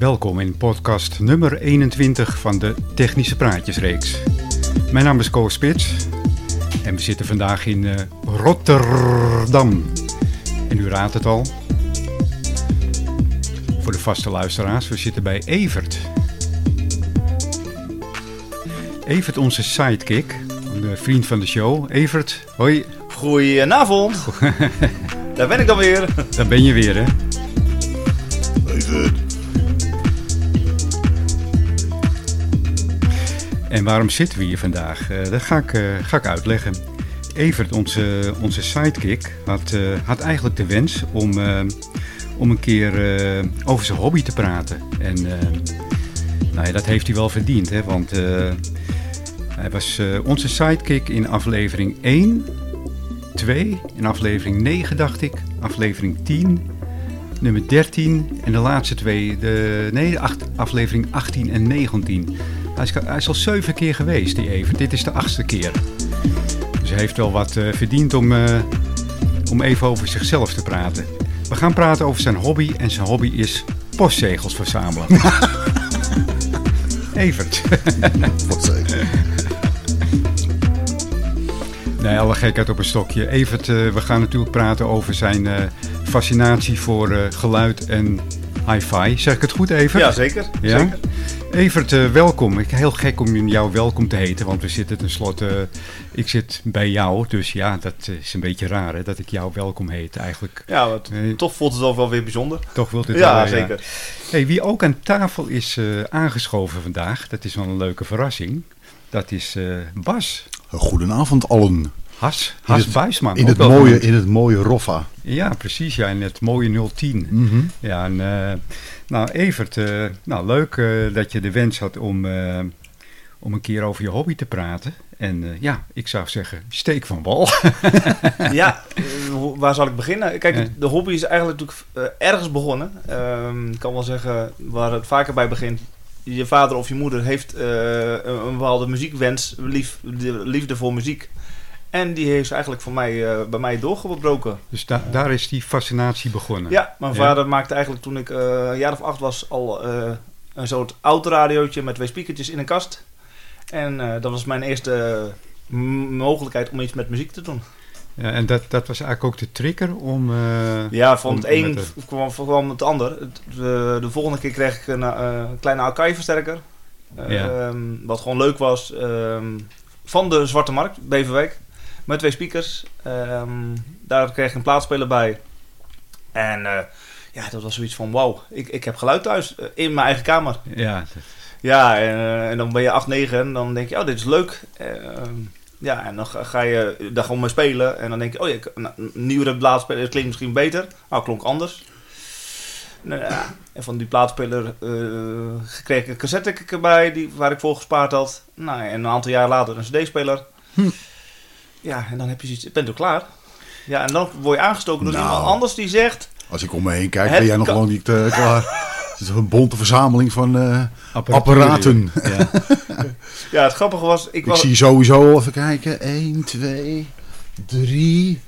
Welkom in podcast nummer 21 van de Technische Praatjesreeks. Mijn naam is Koos Spits en we zitten vandaag in uh, Rotterdam. En u raadt het al. Voor de vaste luisteraars, we zitten bij Evert. Evert, onze sidekick, een vriend van de show. Evert, hoi. Goedenavond. Daar ben ik dan weer. Daar ben je weer, hè? En waarom zitten we hier vandaag? Uh, dat ga ik, uh, ga ik uitleggen. Evert, onze, onze sidekick, had, uh, had eigenlijk de wens om, om een keer over zijn hobby te praten. En nou ja, dat heeft hij wel verdiend, hè? want hij was onze sidekick in aflevering 1, 2, in aflevering 9 dacht ik, aflevering 10, nummer 13 en de laatste twee, de, nee, aflevering 18 en 19. Hij is, hij is al zeven keer geweest, die Evert. Dit is de achtste keer. Dus hij heeft wel wat uh, verdiend om, uh, om even over zichzelf te praten. We gaan praten over zijn hobby en zijn hobby is postzegels verzamelen. Evert. Postzegels. Nee, alle gekheid op een stokje. Evert, uh, we gaan natuurlijk praten over zijn fascinatie voor geluid en hi-fi. Zeg ik het goed, Evert? Ja, zeker. Ja? zeker. Evert, uh, welkom. Ik heel gek om jou welkom te heten, want we zitten tenslotte. Uh, ik zit bij jou, dus ja, dat is een beetje raar hè, dat ik jou welkom heet eigenlijk. Ja, wat, uh, toch voelt het wel weer bijzonder. Toch wilt het ja, wel, zeker. Ja. Hey, wie ook aan tafel is aangeschoven vandaag, dat is wel een leuke verrassing. Dat is Bas. Goedenavond allen. Has, Has in Buisman. In het, mooie, in het mooie Roffa. Ja, precies. Ja, in het mooie 010. Mm -hmm. Ja, en, uh, nou Evert, uh, nou leuk uh, dat je de wens had om, om een keer over je hobby te praten. En ja, ik zou zeggen, steek van wal. ja, waar zal ik beginnen? Kijk, de hobby is eigenlijk natuurlijk ergens begonnen. Ehm, ik kan wel zeggen, waar het vaker bij begint. Je vader of je moeder heeft een, een bepaalde muziekwens, lief, liefde voor muziek. En die heeft eigenlijk voor mij, uh, bij mij doorgebroken. Dus da daar is die fascinatie begonnen? Ja, mijn vader ja. maakte eigenlijk toen ik uh, een jaar of acht was al uh, een soort autoradiootje met twee speakertjes in een kast. En dat was mijn eerste mogelijkheid om iets met muziek te doen. Ja, en dat, dat was eigenlijk ook de trigger om... ja, van om, het een de... kwam, kwam het ander. De, de volgende keer kreeg ik een, een kleine Akai-versterker. Ja. Um, wat gewoon leuk was. Um, van de Zwarte Markt, Beverwijk. Met twee speakers. Um, daar kreeg ik een plaatspeler bij. En uh, ja, dat was zoiets van: wauw, ik, ik heb geluid thuis uh, in mijn eigen kamer. Ja, ja en, uh, en, dan ben je 8, 9 en dan denk je: oh, dit is leuk. ja, en dan ga, ga je daar gewoon mee spelen. En dan denk je: oh ja, een nieuwere plaatspeler klinkt misschien beter. Nou, klonk anders. Nou, ja, en van die plaatspeler kreeg ik een cassette erbij die, waar ik voor gespaard had. Nou, en een aantal jaar later een CD-speler. Hm. Ja, en dan heb je zoiets, bent u klaar? Ja, en dan word je aangestoken door Nou. iemand anders die zegt... Als ik om me heen kijk, ben jij nog gewoon niet eh, klaar. Het is een bonte verzameling van eh, apparaten. Ja. Ja, het grappige was... Ik Ik was zie sowieso, even kijken, 1, 2, 3,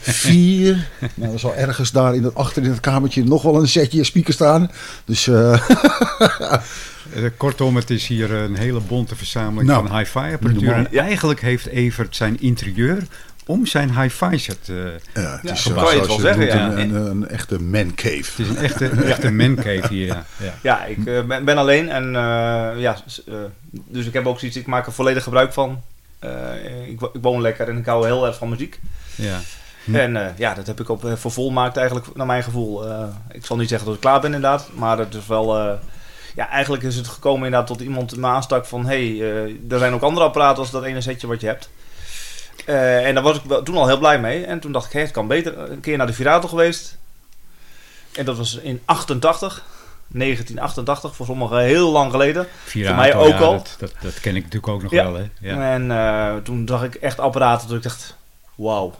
4. Nou, er zal ergens daar in het, achter in het kamertje nog wel een setje speakers staan. Dus eh, Eh, Kortom, het is hier een hele bonte verzameling Nou, van hi-fi apparatuur. En eigenlijk heeft Evert zijn interieur om zijn hi-fi set. eh, ja, het Ja, is kan je het zoals wel zeggen, een, ja. een, een echte man cave. het is een echte, een echte mancave hier. Ja. Ja. Ja, ik ben, ben alleen en eh, ja, dus ik heb ook zoiets, ik maak er volledig gebruik van. Eh, ik woon lekker en ik hou heel erg van muziek. Ja. Hm. En eh, ja, dat heb ik op eh, voor volmaakt eigenlijk, naar mijn gevoel. Eh, ik zal niet zeggen dat ik klaar ben inderdaad, maar het is wel... eh, ja, eigenlijk is het gekomen inderdaad tot iemand me aanstak van... hé, hey, eh, er zijn ook andere apparaten als dat ene setje wat je hebt. Eh, en daar was ik wel, toen al heel blij mee. En toen dacht ik, hé, het kan beter. Een keer naar de Virato geweest. En dat was in 88. 1988, voor sommigen heel lang geleden. Virato, mij ook ja, al. Dat, dat, dat ken ik natuurlijk ook nog Ja. wel. Hè? Ja. En eh, toen zag ik echt apparaten dat ik dacht... Wauw,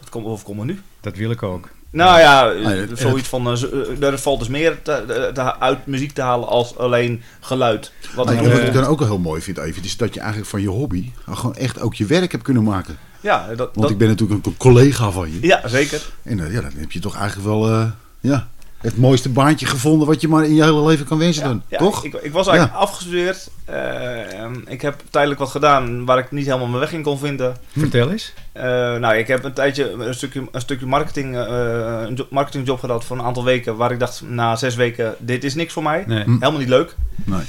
wat komt of komt er nu? Dat wil ik ook. Nou ja, Ah, zoiets van... eh, eh, er valt dus meer te, te- uit muziek te halen als alleen geluid. Wat Nou, ik, ja, wat eh, ik dan ook wel heel mooi vind, even, is dat je eigenlijk van je hobby gewoon echt ook je werk hebt kunnen maken. ja, dat, Want dat- ik ben natuurlijk een collega van je. ja, zeker. En eh, ja, dan heb je toch eigenlijk wel, eh, ja, het mooiste baantje gevonden wat je maar in je hele leven kan wensen dan. Ja, Toch? Ik, ik was eigenlijk afgestudeerd. eh, ehm, ik heb tijdelijk wat gedaan waar ik niet helemaal mijn weg in kon vinden. Vertel eens. Eh, nou, ik heb een tijdje een stukje, een stukje marketing, eh, een jo- marketingjob gedaan voor een aantal weken. Waar ik dacht, na zes weken, dit is niks voor mij. Nee. Hm. Helemaal niet leuk. Nee.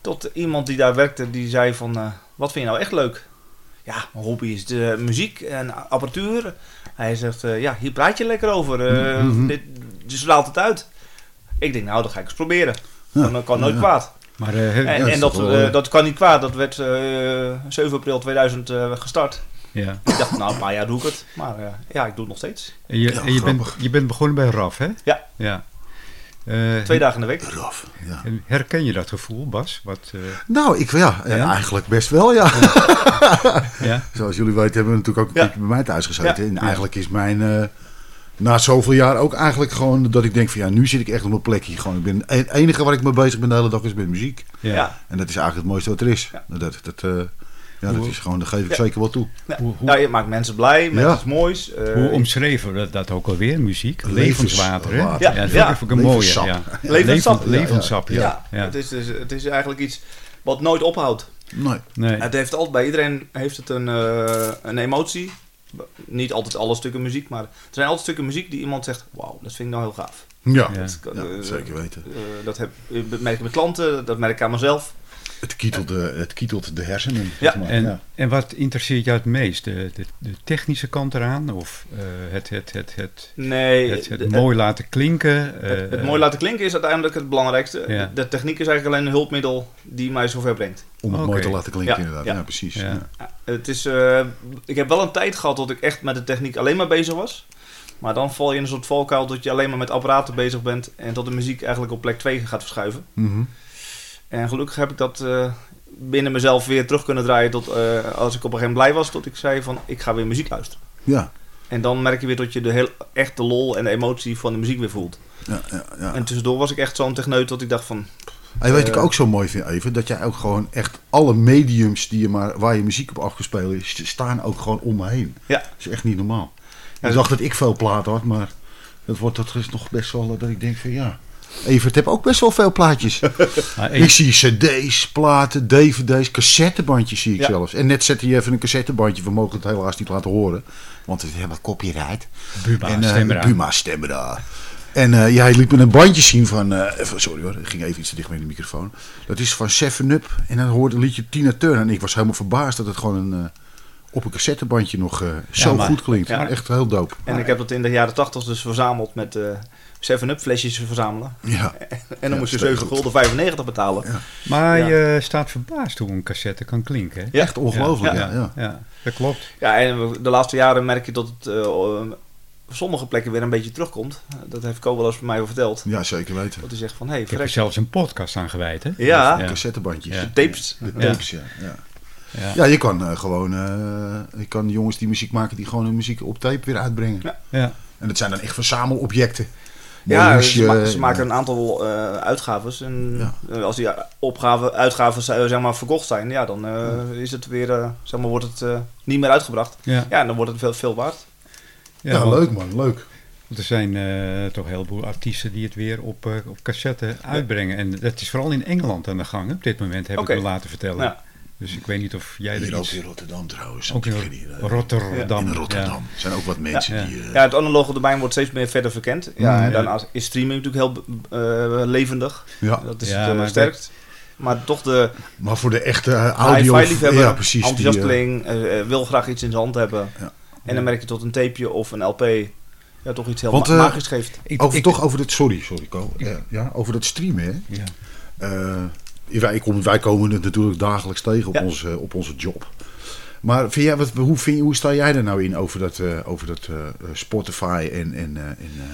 Tot iemand die daar werkte, die zei van, eh, wat vind je nou echt leuk? Ja, mijn hobby is de muziek en apparatuur. Hij zegt, eh, ja, hier praat je lekker over. Eh, Mhm. dit, je straalt het uit. Ik denk, nou, dat ga ik eens proberen. Ja. Dat kan nooit Ja. kwaad. Maar eh, he- En, dat en dat, toch wel, dat kan niet kwaad. Dat werd eh 7 april 2000 eh, gestart. ja. Ik dacht, nou, een paar jaar doe ik het. Maar ja, ik doe het nog steeds. En je, Ja, en je, bent, je bent begonnen bij RAF, hè? Ja. ja. Eh, Twee dagen in de week. Raf, ja. en Herken je dat gevoel, Bas? Wat, eh, Nou, ik, ja, eh, Ja? eigenlijk best wel, ja. ja? Zoals jullie weten hebben we natuurlijk ook een Ja. keertje bij mij thuis gezeten. Ja. En eigenlijk is mijn, eh, na zoveel jaar ook eigenlijk gewoon dat ik denk van ja, nu zit ik echt op mijn plekje. Gewoon, ik ben, het enige waar ik mee bezig ben de hele dag is met muziek. Ja. En dat is eigenlijk het mooiste wat er is. Ja. Dat, dat, eh, ja, dat is gewoon, daar geef ik Ja. zeker wel toe. Ja. Hoe- hoe- Ja, je maakt mensen blij met Ja. iets moois. eh, Hoe omschreven we dat, ook alweer, muziek? Levens- Levenswater, hè? Ja, Ja, dat ja. vind ik een mooie. Levenssap. Ja. Levenssap. Leven- Levenssap, ja. ja, ja. Het, is, dus- het is eigenlijk iets wat nooit ophoudt. Nee. Nee. Het heeft altijd, bij iedereen heeft het een, eh, een emotie. Niet altijd alle stukken muziek, maar er zijn altijd stukken muziek die iemand zegt: Wauw, dat vind ik nou heel gaaf. Ja, Ja. Dat, Ja, eh, zeker weten. eh, dat heb, dat merk ik met klanten, dat merk ik aan mezelf. Het kietelt de, het kietelt de hersenen. Ja. zeg maar. En, ja. en wat interesseert jou het meest? De, de, de technische kant eraan? Of eh, het, het, het, het, Nee, het, mooi laten klinken? het, het eh, mooi laten klinken is uiteindelijk het belangrijkste. Ja. De techniek is eigenlijk alleen een hulpmiddel die mij zover brengt. Om het mooi te laten klinken Ja, inderdaad. Ja, ja. precies. Ja. Ja. Ja, het is, eh, ik heb wel een tijd gehad dat ik echt met de techniek alleen maar bezig was. Maar dan val je in een soort valkuil dat je alleen maar met apparaten bezig bent. En dat de muziek eigenlijk op plek 2 gaat verschuiven. Mhm. En gelukkig heb ik dat eh, binnen mezelf weer terug kunnen draaien. Tot, eh, als ik op een gegeven moment blij was, tot ik zei van ik ga weer muziek luisteren. ja. En dan merk je weer dat je de heel, echt de lol en de emotie van de muziek weer voelt. Ja, ja, ja. En tussendoor was ik echt zo'n techneut dat ik dacht van... En weet Eh, ik ook zo mooi vind, even, dat jij ook gewoon echt alle mediums die je maar, waar je muziek op afgespeeld is, staan ook gewoon om me heen. Ja. Dat is echt niet normaal. Ik dacht dat ik veel platen had, maar dat wordt dat is nog best wel eh, dat ik denk van ja. Evert heb ook best wel veel plaatjes. maar ik ik- zie cd's, platen, dvd's, cassettebandjes zie ik Ja. zelfs. En net zette je even een cassettebandje, we mogen het helaas niet laten horen. Want we hebben copyright. Buma, en, eh. Buma stemmen daar. En eh jij liet me een bandje zien van, eh, sorry hoor, ik ging even iets te dicht met de microfoon. Dat is van Seven Up. En dan hoorde een liedje Tina Turner. En ik was helemaal verbaasd dat het gewoon een, op een cassettebandje nog eh, zo maar- goed klinkt. Ja. Echt heel dope. En ik heb dat in de jaren 80 dus verzameld met eh 7-up flesjes verzamelen. Ja, En dan Ja, moest je steeds 7 gulden 95 betalen. Ja. Maar Ja. je staat verbaasd hoe een cassette kan klinken. hè? Ja. echt ongelooflijk. Ja, ja, ja. ja, dat klopt. Ja, en de laatste jaren merk je dat het eh, op sommige plekken weer een beetje terugkomt. Dat heeft Co wel eens bij mij verteld. Ja, zeker weten. Dat hij zegt van, hey, Ik heb er zelfs een podcast aan gewijd. Hè? Ja. ja. Cassettebandjes. Ja. de tapes. De tapes, ja. ja. Ja. Ja, je kan eh, gewoon, eh, je kan jongens die muziek maken, die gewoon hun muziek op tape weer uitbrengen. Ja. Ja. En dat zijn dan echt verzamelobjecten. Ja, ze, hoesje, ma- ze maken een aantal eh uitgaves. En Ja. eh, als die opgave, uitgaven eh, zeg maar, verkocht zijn, ja, dan eh, is het weer, eh, zeg maar, wordt het eh, niet meer uitgebracht. Ja. Ja, en dan wordt het veel, veel waard. Ja, leuk man, leuk. Want er zijn eh, toch een heleboel artiesten die het weer op, eh, op cassette uitbrengen. En dat is vooral in Engeland aan de gang op dit moment, heb ik me laten vertellen. Ja. Dus ik weet niet of jij Hier er ook iets... in Rotterdam trouwens. Ook in Ik weet niet, Rotterdam. In Rotterdam. Er zijn ook wat mensen Ja. die... eh, Ja, het analoge domein wordt steeds meer verder verkend. Ja, Mm, en ja. daarnaast is streaming natuurlijk heel eh, levendig. ja. Dat is Ja, het maar sterkst. Maar toch de Maar voor de echte eh, audio... hi-fi-liefhebber, ja, precies. die, enthousiasteling, wil graag iets in zijn hand hebben. Ja. En dan merk je tot een tapeje of een LP ja, toch iets heel Want, magisch geeft. Ik, over, ik- toch over het... Sorry, sorry. Eh, ja, over dat streamen, hè. Ja. Eh, wij, kom- wij komen het natuurlijk dagelijks tegen op, Ja. onze, op onze job. Maar vind jij, wat, hoe, vind, hoe sta jij er nou in over dat, eh, over dat eh, Spotify en, en, eh, en eh,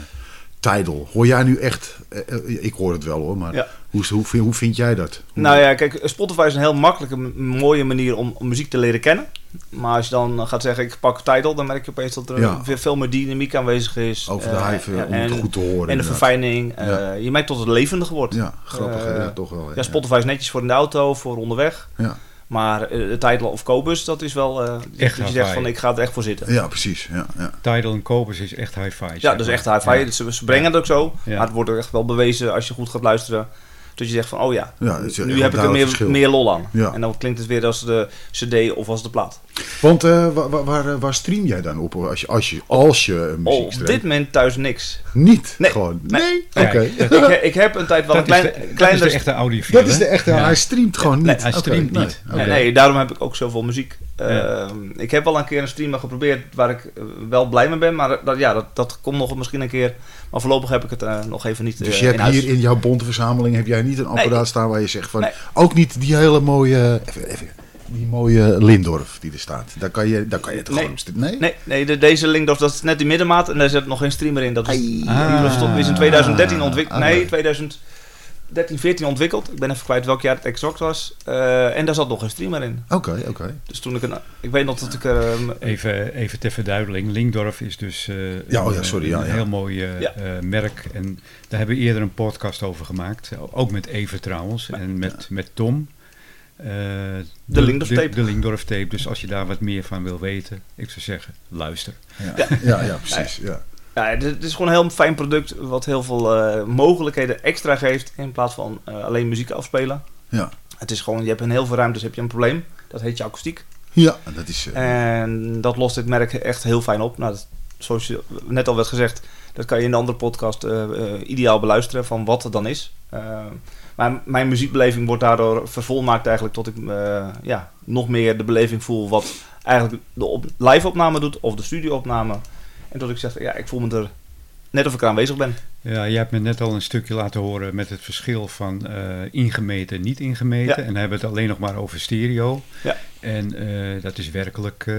Tidal? Hoor jij nu echt... eh, eh, ik hoor het wel hoor, maar Ja. hoe, hoe, vind, hoe vind jij dat? Hoe- Nou ja, kijk, Spotify is een heel makkelijke, mooie manier om, om muziek te leren kennen. Maar als je dan gaat zeggen, ik pak Tidal, dan merk je opeens dat er Ja. veel, veel meer dynamiek aanwezig is. over de Eh, eh, om en, het goed te horen. en de verfijning. eh, je merkt dat het levendig wordt. Ja, grappig. Eh, ja, toch wel. Ja, Spotify is netjes voor in de auto, voor onderweg. Ja. Maar eh, de Tidal of Cobus, dat is wel... eh, Echt dat je zegt van, ik ga er echt voor zitten. Ja, precies. Ja, ja. Tidal en Cobus is echt hi-fi. Ja, zeg dat is echt hi-fi. Ja. Ze, ze brengen het ook zo. Ja. Maar het wordt ook echt wel bewezen als je goed gaat luisteren. Dat je zegt van, oh ja, Ja, is nu heb ik er meer, meer lol aan. Ja. En dan klinkt het weer als de cd of als de plaat. Want eh, waar, waar- waar, stream jij dan op als je, als je, als je eh, muziek Oh, op streamt? dit moment thuis niks. Niet? Nee. Gewoon? Nee. Oké. Ik, ik heb een tijd wel Dat, een is klein, dat is de echte audiofiel. Dat is de echte, hij streamt gewoon niet. Nee, hij streamt niet. Nee, daarom heb ik ook zoveel muziek. Ehm, ik heb wel een keer een streamer geprobeerd waar ik eh, wel blij mee ben. Maar dat, ja, dat, dat komt nog misschien een keer. Maar voorlopig heb ik het eh, nog even niet. Dus eh, je hebt hier in jouw bonteverzameling heb jij niet een apparaat staan waar je zegt van. Ook niet die hele mooie. Even, even, die mooie Lindorf die er staat. Daar kan je, daar kan je het nee. gewoon... Nee? Nee, nee deze Lindorf, dat is net die middenmaat. En daar zit nog geen streamer in. Dat is, ah, is in 2013 ontwikkeld. Ah, nee, 2000... 1314 ontwikkeld. Ik ben even kwijt welk jaar het exact was. Eh, en daar zat nog een streamer in. Oké, oké. Dus toen ik een... Ik weet nog dat ik... Eh, even, even ter verduideling. Linkdorf is dus eh, ja, oh ja, sorry, een, ja, heel mooi merk. En daar hebben we eerder een podcast over gemaakt. Ook met Even trouwens. En met, met Tom. de, de Lingdorf tape. De, de Lingdorf tape. Dus als je daar wat meer van wil weten, ik zou zeggen, luister. Ja, ja, precies. Ja. Ja, het is- gewoon een heel fijn product wat heel veel eh, mogelijkheden extra geeft in plaats van eh, alleen muziek afspelen. Ja. Het is gewoon, je hebt in heel veel ruimtes heb je een probleem. Dat heet je akoestiek. ja, dat is... eh, En dat lost dit merk echt heel fijn op. Nou, dat, zoals je net al werd gezegd, dat kan je in de andere podcast ideaal beluisteren van wat het dan is. Maar mijn muziekbeleving wordt daardoor vervolmaakt eigenlijk tot ik ja, nog meer de beleving voel wat eigenlijk de op, live-opname doet of de studio-opname. En tot ik zeg, ja, ik voel me er net of ik er aanwezig ben. Ja, je hebt me net al een stukje laten horen met het verschil van eh, ingemeten en niet ingemeten. Ja. En dan hebben we het alleen nog maar over stereo. Ja. En eh, dat is werkelijk eh,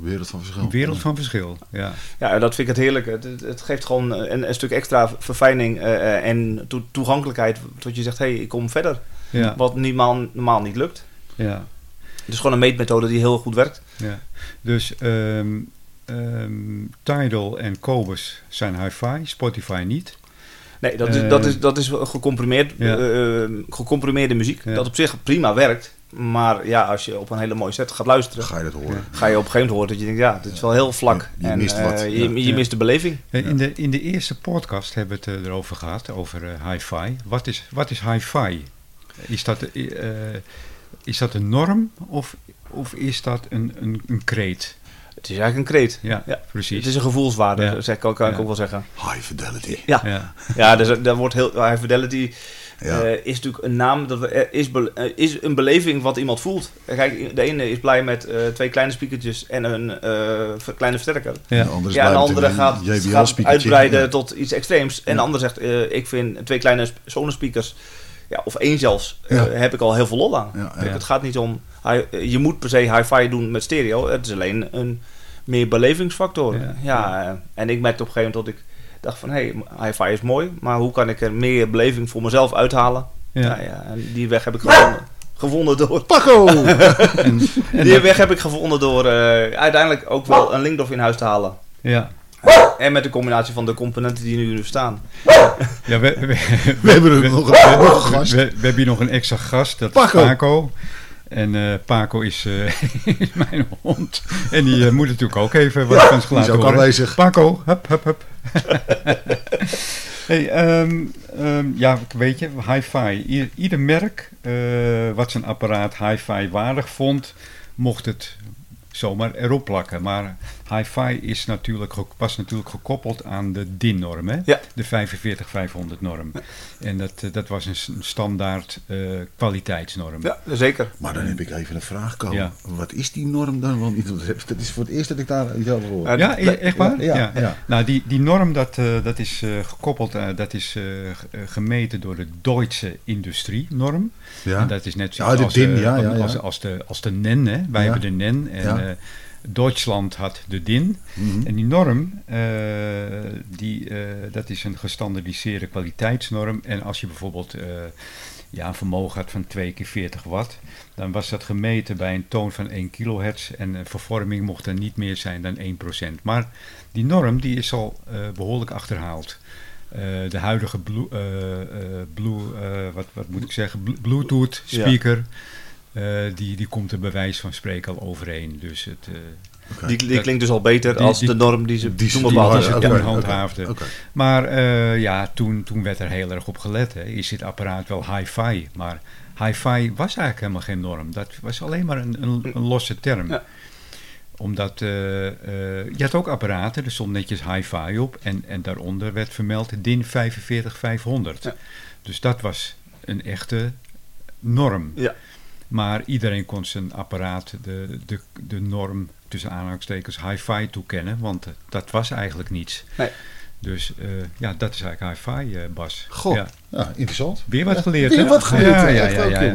wereld van verschil. een wereld van verschil. Ja. Ja, dat vind ik het heerlijk. Het, geeft gewoon een, een stuk extra verfijning eh, eh, en toe- toegankelijkheid. Tot je zegt, hé, hey, ik kom verder. Ja, Wat normaal, normaal niet lukt. ja, Het is gewoon een meetmethode die heel goed werkt. ja. Dus ehm, ehm, Tidal en Cobus zijn hi-fi, Spotify niet. Nee, dat is, Eh, dat is, dat is gecomprimeerd, Ja. eh, eh, gecomprimeerde muziek. Ja. Dat op zich prima werkt. Maar ja, als je op een hele mooie set gaat luisteren, Ga je dat horen. ga je op een gegeven moment horen dat je denkt, ja, dit is wel heel vlak. Je- je en, mist wat. eh, je, Ja. je Ja. mist de beleving. In, de, in de eerste podcast hebben we het erover gehad, over hi-fi. Wat is, wat is hi-fi? Is dat, is dat een norm of, of is dat een, een, een kreet? Het is eigenlijk een kreet. Ja, Ja. precies. Het is een gevoelswaarde, Ja. zeg, kan, kan ik ook wel zeggen. High fidelity. Ja, Ja, ja dus, daar wordt heel, High Fidelity Ja. eh, is natuurlijk een naam, dat we, er is, be- eh, is een beleving wat iemand voelt. Kijk, de ene is blij met eh, twee kleine speakertjes en een eh, kleine versterker. ja. De andere Ja, de gaat, uitbreiden Ja. tot iets extreems. En de ander zegt, eh, ik vind twee kleine sp- Sonos speakers, ja, of één zelfs, eh, heb ik al heel veel lol aan. Ja, Kijk, ja. Het gaat niet om, eh, je moet per se hi-fi doen met stereo. Het is alleen een meer belevingsfactor. Ja. Ja, eh, en ik merkte op een gegeven moment dat ik dacht van, hé, hey, hi-fi is mooi, maar hoe kan ik er meer beleving voor mezelf uithalen? Ja. Ja. Ja, en die weg heb ik gevonden. Gevonden door. Paco! En, en Die weg heb ik gevonden door eh, uiteindelijk ook wel een Linkdorf in huis te halen. ja. En met de combinatie van de componenten die nu staan. Ja, we, we, We hebben er nog een, gast. We, we hebben hier nog een extra gast, dat Paco. is Paco. En eh, Paco is, eh, is mijn hond. En die eh, moet natuurlijk ook even wat Ja, van is laten horen. aanwezig. Paco, hup, hup, hup. hey, ehm, ehm, ja, weet je, hi-fi. Ieder, ieder merk eh, wat zijn apparaat hi-fi waardig vond, mocht het zomaar erop plakken. Maar hi-fi is natuurlijk, was natuurlijk gekoppeld aan de DIN-norm, hè? Ja. de 45500-norm. En dat, eh, dat was een standaard eh, kwaliteitsnorm. Ja, zeker. Maar dan heb ik even een vraag, Ko. Ja. Wat is die norm dan? Want dat is voor het eerst dat ik daar iets over hoor. Ja, echt waar? Ja, ja, ja. Nou, die, die norm dat, eh, dat is eh, gekoppeld, eh, dat is gemeten door de Duitse industrienorm. Ja. En dat is net zoals de DIN, als, als, de, als de NEN. Hè. Wij Ja. hebben de NEN en Ja. eh, Duitsland had de DIN. Mhm. En die norm, eh, die, eh, dat is een gestandardiseerde kwaliteitsnorm. En als je bijvoorbeeld eh, ja, een vermogen had van 2 keer 40 watt, dan was dat gemeten bij een toon van 1 kilohertz. En een vervorming mocht dan niet meer zijn dan 1%. Maar die norm die is al eh, behoorlijk achterhaald. Eh, de huidige blue, eh, eh, blue eh, wat, wat moet ik zeggen, Blu- Bluetooth speaker, eh, die, die komt er bij wijze van spreken al overheen. Dus het, eh. Die, klinkt dus al beter die- als die- de norm die ze Die- toen die bepaald die handhaafden. Maar eh, ja, toen, toen werd er heel erg op gelet. Hè. Is dit apparaat wel hi-fi? Maar hi-fi was eigenlijk helemaal geen norm. Dat was alleen maar een, een, een losse term. Ja. Omdat eh, eh, je had ook apparaten, er stond netjes hi-fi op. En, en daaronder werd vermeld DIN 45500. Ja. Dus dat was een echte norm. Ja. Maar iedereen kon zijn apparaat de, de, de norm tussen aanhalingstekens hi-fi toekennen. Want eh, dat was eigenlijk niets. Nee. Dus eh, ja, dat is eigenlijk hi-fi, eh, Bas. Goh, Ja. ja, interessant. Weer wat geleerd, Weer hè? wat geleerd, Ja, ja, ja.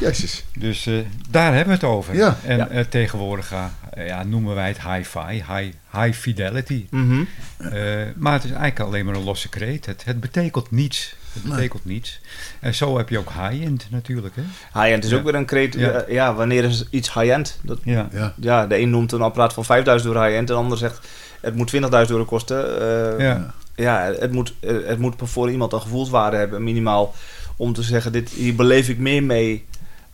Jezus. Dus eh, daar hebben we het over. Ja. En Ja. eh, tegenwoordig ja, noemen wij het hi-fi, high, high fidelity. Mhm. Eh, maar het is eigenlijk alleen maar een losse kreet. Het, het betekent niets. Het Nee. betekent niets. En zo heb je ook high-end natuurlijk. Hè? High-end is Ja. ook weer een kreet. Ja. Ja, ja wanneer is iets high-end? Dat, Ja. Ja. ja, de een noemt een apparaat van 5000 euro high-end. En de ander zegt het moet 20.000 euro kosten. Eh, Ja. ja, het moet, eh, het moet voor iemand een gevoelswaarde hebben, minimaal. Om te zeggen, dit, hier beleef ik meer mee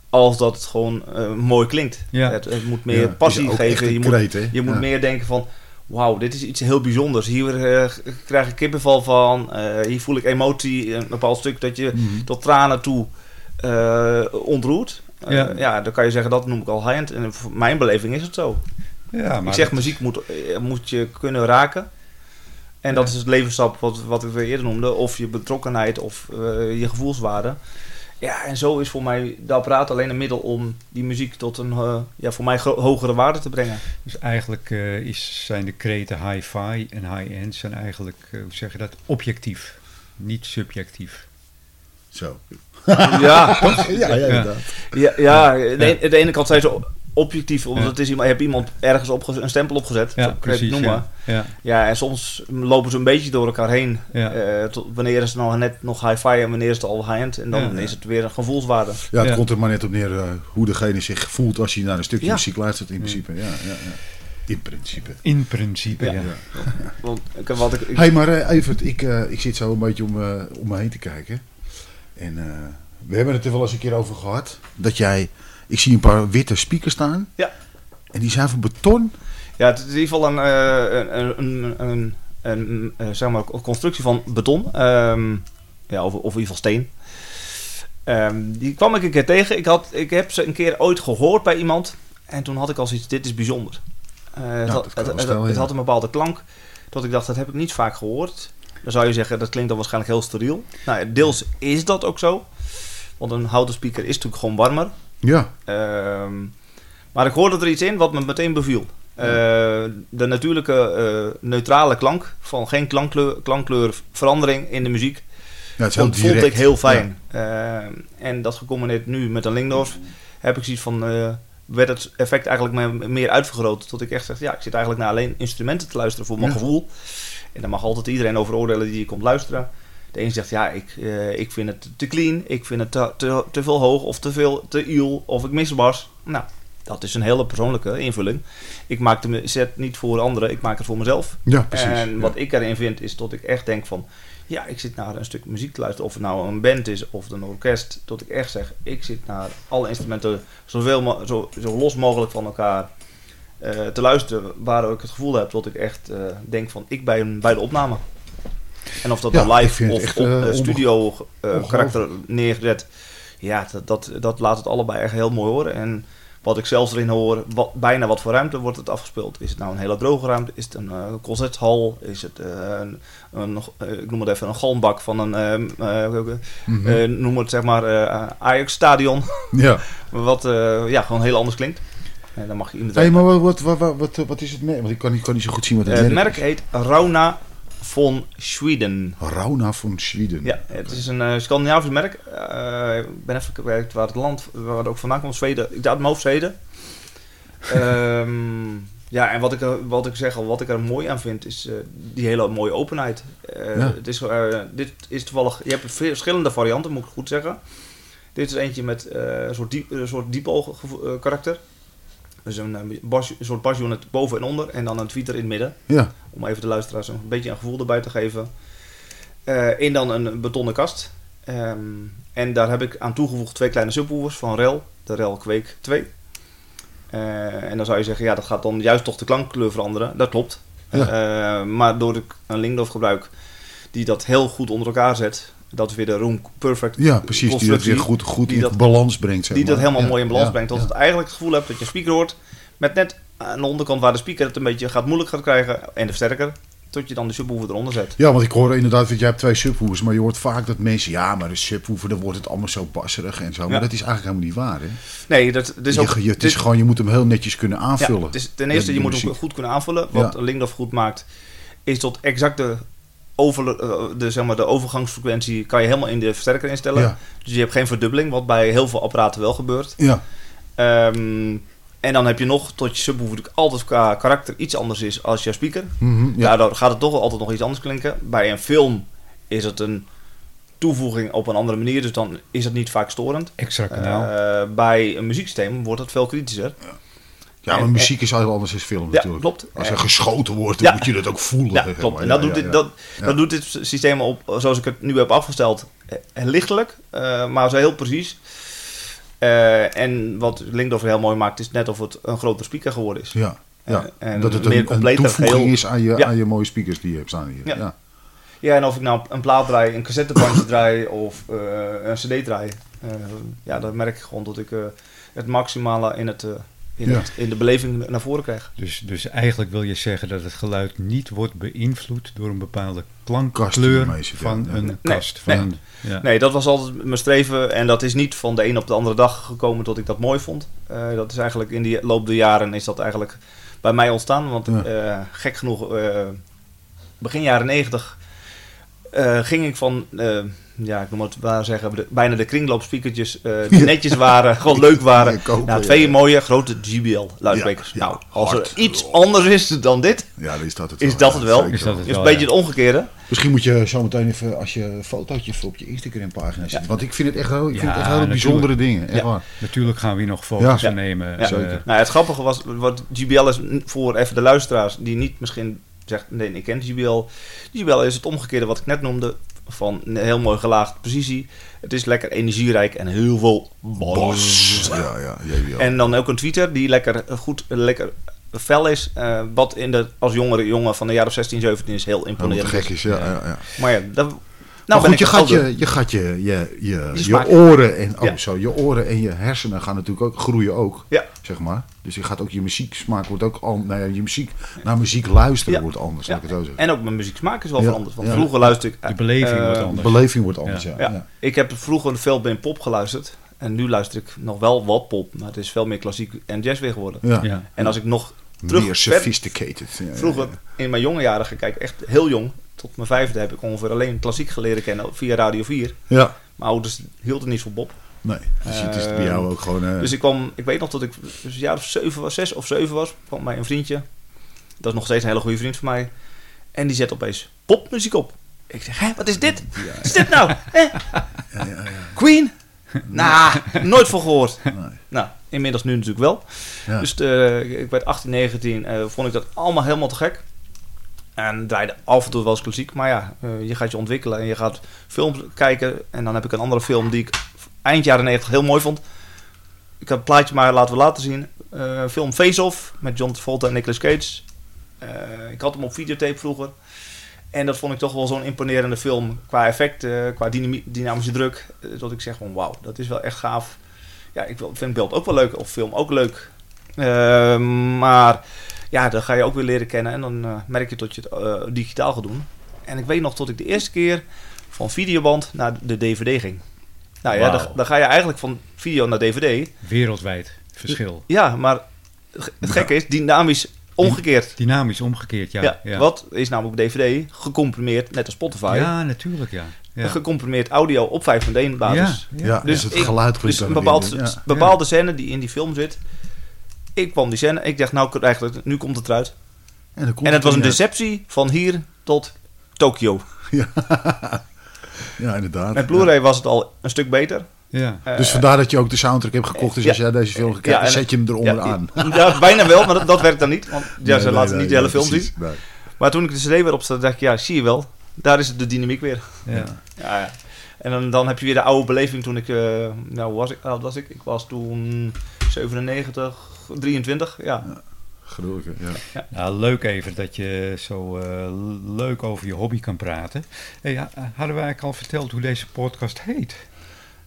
als dat het gewoon eh, mooi klinkt. Ja. Het, het moet meer Ja, passie geven. Je kreet, je moet Ja. meer denken van... Wauw, dit is iets heel bijzonders. Hier eh, krijg ik kippenval van. eh, hier voel ik emotie. Een bepaald stuk dat je Mhm. tot tranen toe eh, ontroert. Ja. ja. dan kan je zeggen, dat noem ik al high-end. En voor mijn beleving is het zo. Ja, maar ik zeg, dat- muziek moet, moet je kunnen raken. En dat Ja. is het levensstap wat, wat ik eerder noemde. Of je betrokkenheid of je gevoelswaarde. Ja, en zo is voor mij de apparaat alleen een middel om die muziek tot een, eh, ja, voor mij hogere waarde te brengen. Dus eigenlijk eh, is, zijn de kreten hi-fi en high-end zijn eigenlijk, eh, hoe zeg je dat, objectief. Niet subjectief. Zo. ja, Ja, ja, inderdaad. ja, ja, de, een- de ene kant zijn ze objectief, omdat het is iemand, je hebt iemand ergens opge- een stempel opgezet. Ja, het precies. noemen. Ja. Ja. Ja, en soms lopen ze een beetje door elkaar heen. Ja. Eh, tot, wanneer is het nog net nog hi-fi en wanneer is het al high-end. En dan Ja. is het weer een gevoelswaarde. Ja, het Ja. komt er maar net op neer eh, hoe degene zich voelt als hij naar een stukje Ja. muziek luistert, in principe. Ja, ja, ja. In principe. In principe, ja. Ja. Want ik, wat ik, ik- Hé, hey, maar eh, Evert, ik, ik zit zo een beetje om, om me heen te kijken. En eh, we hebben het er wel eens een keer over gehad. Dat jij, ik zie een paar witte speakers staan. Ja. En die zijn van beton. ja, het is in ieder geval een, eh, een, een, een, een, een, eh, zeg maar, een constructie van beton. Ehm, ja, of, of in ieder geval steen. Ehm, die kwam ik een keer tegen. Ik, had, ik heb ze een keer ooit gehoord bij iemand. En toen had ik al zoiets, dit is bijzonder. Eh, het, had, dat kan het, wel stellen, het- het ja. had een bepaalde klank. Dat ik dacht, dat heb ik niet vaak gehoord. Dan zou je zeggen, dat klinkt dan waarschijnlijk heel steriel. Nou, deels is dat ook zo. Want een houten speaker is natuurlijk gewoon warmer. Ja. Ehm, maar ik hoorde er iets in wat me meteen beviel. Eh, de natuurlijke eh, neutrale klank van geen klankkleur, klankkleur-verandering in de muziek ja het vond, direct. ik heel fijn. Ehm, en dat gecombineerd nu met een Lingdorf heb ik zoiets van eh, werd het effect eigenlijk me- meer uitvergroot tot ik echt zeg ja ik zit eigenlijk naar alleen instrumenten te luisteren voor mijn Ja. gevoel en dan mag altijd iedereen over oordelen die je komt luisteren. De een zegt ja ik, eh, ik vind het te clean, ik vind het te, te, te veel hoog of te veel te iel of ik mis bas. Nou dat is een hele persoonlijke invulling. Ik maak de set niet voor anderen, ik maak het voor mezelf. Ja, precies. En ja. wat ik erin vind is dat ik echt denk van... Ja, ik zit naar een stuk muziek te luisteren. Of het nou een band is of een orkest. Dat ik echt zeg, ik zit naar alle instrumenten zoveel zo, zo los mogelijk van elkaar eh, te luisteren. Waar ik het gevoel heb dat ik echt eh, denk van, ik ben bij de opname. En of dat Ja, ik live of echt, op eh, eh, studio eh, karakter neergezet. Ja, dat, dat, dat laat het allebei echt heel mooi horen. En wat ik zelfs erin hoor, wat, bijna wat voor ruimte wordt het afgespeeld. Is het nou een hele droge ruimte? Is het een eh, concerthal? Is het een, een, ik noem het even een galmbak van een, Mhm. noem het zeg maar Ajax-stadion. ja. Wat ja, gewoon heel anders klinkt. En dan mag je iemand Hé, maar wat, wat, wat, wat, is het merk? Want ik kan, niet- kan niet zo goed zien wat het Eh, het merk is. heet Rauna von Schweden. Rauna van Zweden. Ja, het is een eh, Scandinavisch merk. Eh, ik ben even kwijt waar het land waar het ook vandaan komt. Zweden. Ik dacht mijn hoofd Zweden. Ehm, ja, en wat ik, wat ik zeg al, wat ik er mooi aan vind, is eh, die hele mooie openheid. Ja. het is, dit is toevallig, je hebt verschillende varianten, moet ik goed zeggen. Dit is eentje met een soort, diep, een soort diepoog karakter. Dus een, eh, bas, soort basunit boven en onder en dan een tweeter in het midden. Ja. Om even de luisteraars een beetje een gevoel erbij te geven. Eh in dan een betonnen kast. Ehm, en daar heb ik aan toegevoegd twee kleine subwoofers van Rel. de Rel Kweek 2. Eh, en dan zou je zeggen, ja, dat gaat dan juist toch de klankkleur veranderen. Dat klopt. Maar door ik een Lingdorf gebruik die dat heel goed onder elkaar zet, dat is weer de Room Perfect Ja, precies. Die dat weer goed, goed die in dat- balans brengt. Zeg die dat helemaal Ja, mooi in balans ja, brengt. Ja. het eigenlijk het gevoel hebt dat je een speaker hoort met net aan de onderkant waar de speaker het een beetje gaat moeilijk gaat krijgen en de versterker, tot je dan de subwoofer eronder zet. Ja, want ik hoor inderdaad, want jij hebt twee subwoofers, maar je hoort vaak dat mensen, ja, maar de subwoofer, dan wordt het allemaal zo basserig en zo. Maar dat is eigenlijk helemaal niet waar, hè? Nee, dat, dat is je, ook... je- het is dit- gewoon, je moet hem heel netjes kunnen aanvullen. Ja, het is ten eerste, je moet hem goed kunnen aanvullen. Wat. Lingdorf goed maakt, is tot exact de, over, eh, de, zeg maar, de overgangsfrequentie kan je helemaal in de versterker instellen. Ja. Dus je hebt geen verdubbeling, wat bij heel veel apparaten wel gebeurt. Ja, Ehm, en dan heb je nog, tot je subwoofer natuurlijk altijd qua karakter iets anders is als je speaker. mhm, ja. Daardoor gaat het toch altijd nog iets anders klinken. Bij een film is het een toevoeging op een andere manier, dus dan is het niet vaak storend. Extra kanaal. Eh, bij een muzieksysteem wordt het veel kritischer. ja, maar en- muziek is heel anders dan film Ja, natuurlijk. klopt. Als er En- geschoten wordt, dan Ja. moet je dat ook voelen. Ja, klopt. maar. En dat, Ja, doet ja, dit, ja. dat, Ja. dat doet dit systeem op, zoals ik het nu heb afgesteld, lichtelijk, eh, maar zo heel precies. Eh, en wat Linkdorf heel mooi maakt, is net of het een grotere speaker geworden is. Ja, ja. En dat het meer een, een completer toevoeging geheel. is aan je, Ja. aan je mooie speakers die je hebt staan hier. Ja. Ja. Ja, en of ik nou een plaat draai, een cassettebandje draai of eh, een cd draai. ja, dan merk ik gewoon dat ik het maximale in, het, in, Ja. het, in de beleving naar voren krijg. Dus, dus eigenlijk wil je zeggen dat het geluid niet wordt beïnvloed door een bepaalde klankkleur van Ja. een Nee, kast. Van nee. Een, ja. Nee, dat was altijd mijn streven. En dat is niet van de een op de andere dag gekomen tot ik dat mooi vond. Eh, dat is eigenlijk in die loop der jaren is dat eigenlijk bij mij ontstaan. Want Ja. eh, gek genoeg, eh, begin jaren negentig eh, ging ik van, eh, ja, ik noem het maar zeggen, de- bijna de kringloopspeakertjes eh, die netjes waren, gewoon leuk waren. Ja, nou, twee ja. mooie grote GBL luidsprekers. Ja, ja, nou, als er iets anders is dan dit, Ja, dan is dat het is wel. dat Ja, het wel. Is dat het is wel, een beetje ja. het omgekeerde. Misschien moet je zo meteen even, als je fotootjes op je Instagram pagina zet. Ja. Want ik vind het echt, heel- ik vind Ja, het echt hele natuurlijk. bijzondere dingen. Echt Ja. waar. Natuurlijk gaan we hier nog foto's van nemen. Ja, Eh, Nou, het grappige was, wat GBL is voor even de luisteraars die niet misschien zegt, nee, ik ken GBL. GBL is het omgekeerde wat ik net noemde, van een heel mooi gelaagd precisie. Het is lekker energierijk en heel veel bos. Bos. Ja, ja, JBL. En dan ook een tweeter die lekker eh, goed, eh, lekker fel is. eh, wat in de, als jongere jongen van de jaren 16, 17 is heel imponerend. gek is, ja. ja. ja. Maar ja, dat, nou maar ben goed, ik je gaat je, je, gaat je, je, je, je, smaak. oren en, oh, Ja. zo, je oren en je hersenen gaan natuurlijk ook groeien ook, Ja. zeg maar. Dus je gaat ook je muzieksmaak wordt ook al, nou ja, je muziek naar muziek luisteren Ja. wordt anders, Ja. laat ik het zo zeggen. En ook mijn muzieksmaak is wel Ja. veranderd. Want Ja. vroeger luisterde ik... De beleving eh, wordt De anders. beleving wordt anders, ja. Ja. ja. Ja. Ik heb vroeger veel bij pop geluisterd. En nu luister ik nog wel wat pop. Maar het is veel meer klassiek en jazz weer geworden. Ja. Ja. En als ik nog terug Meer sophisticated. Vroeger ja. in mijn jonge jaren ga kijken, echt heel jong. Tot mijn vijfde heb ik ongeveer alleen klassiek geleren kennen via Radio 4. Ja, Mijn ouders hielden niet van Bob. nee. Dus het is bij jou ook gewoon... eh, Dus ik kwam, ik weet nog dat ik dus een jaar of zeven was, zes of zeven was, kwam bij een vriendje. Dat is nog steeds een hele goede vriend van mij. En die zet opeens popmuziek op. Ik zeg, hè, wat is dit? Is dit nou? Ja, ja, ja. Queen? Nou, nooit van gehoord. Nee. Nou, inmiddels nu natuurlijk wel. Ja. Dus eh, ik werd 18, 19, eh, vond ik dat allemaal helemaal te gek. En draaide af en toe wel eens klassiek. Maar ja, eh, je gaat je ontwikkelen en je gaat films kijken. En dan heb ik een andere film die ik eind jaren 90 heel mooi vond. Ik heb het plaatje maar laten we laten zien. Eh, film Face Off met John Travolta en Nicolas Cage. Eh, ik had hem op videotape vroeger. En dat vond ik toch wel zo'n imponerende film. Qua effecten, qua dynami- dynamische druk. dat ik zeg van wauw, dat is wel echt gaaf. Ja, ik vind beeld ook wel leuk. Of film ook leuk. Eh, maar ja, dan ga je ook weer leren kennen. En dan eh, merk je dat je het eh, digitaal gaat doen. En ik weet nog dat ik de eerste keer van videoband naar de DVD ging. Nou ja, dan, dan ga je eigenlijk van video naar DVD. Wereldwijd verschil. Ja, maar het gekke is, dynamisch omgekeerd. Dynamisch omgekeerd, ja. Ja, ja. Wat is namelijk op DVD gecomprimeerd, net als Spotify. Ja, natuurlijk, ja. ja. Gecomprimeerd audio op 5.1 basis. Ja, Ja, Dus, dus het ik- geluid dus een dan bepaald, weer, ja. bepaalde scène die in die film zit. Ik kwam die scène, ik dacht nou eigenlijk, nu komt het eruit. En, dan komt En het was een eh, deceptie van hier tot Tokio. Ja, inderdaad. Met Blu-ray was het al een stuk beter. ja. Eh, Dus vandaar dat je ook de soundtrack hebt gekocht. Dus ja. als jij deze film gaat Ja, kijken, en- zet je hem eronder ja, aan. Ja, bijna wel, maar dat, dat werkt dan niet. Want ja, Nee, ze nee, laten nee, niet de hele nee, film precies. zien. Nee. Maar toen ik de CD weer opzette, dacht ik, ja, zie je wel. Daar is het de dynamiek weer. ja. Ja, ja. En dan, dan heb je weer de oude beleving toen ik, eh, nou hoe was ik, oud was ik? Ik was toen 97, 23, ja. Gruwelijk, hè? ja. Nou, leuk even dat je zo eh, leuk over je hobby kan praten. Hey, ha- hadden wij eigenlijk al verteld hoe deze podcast heet?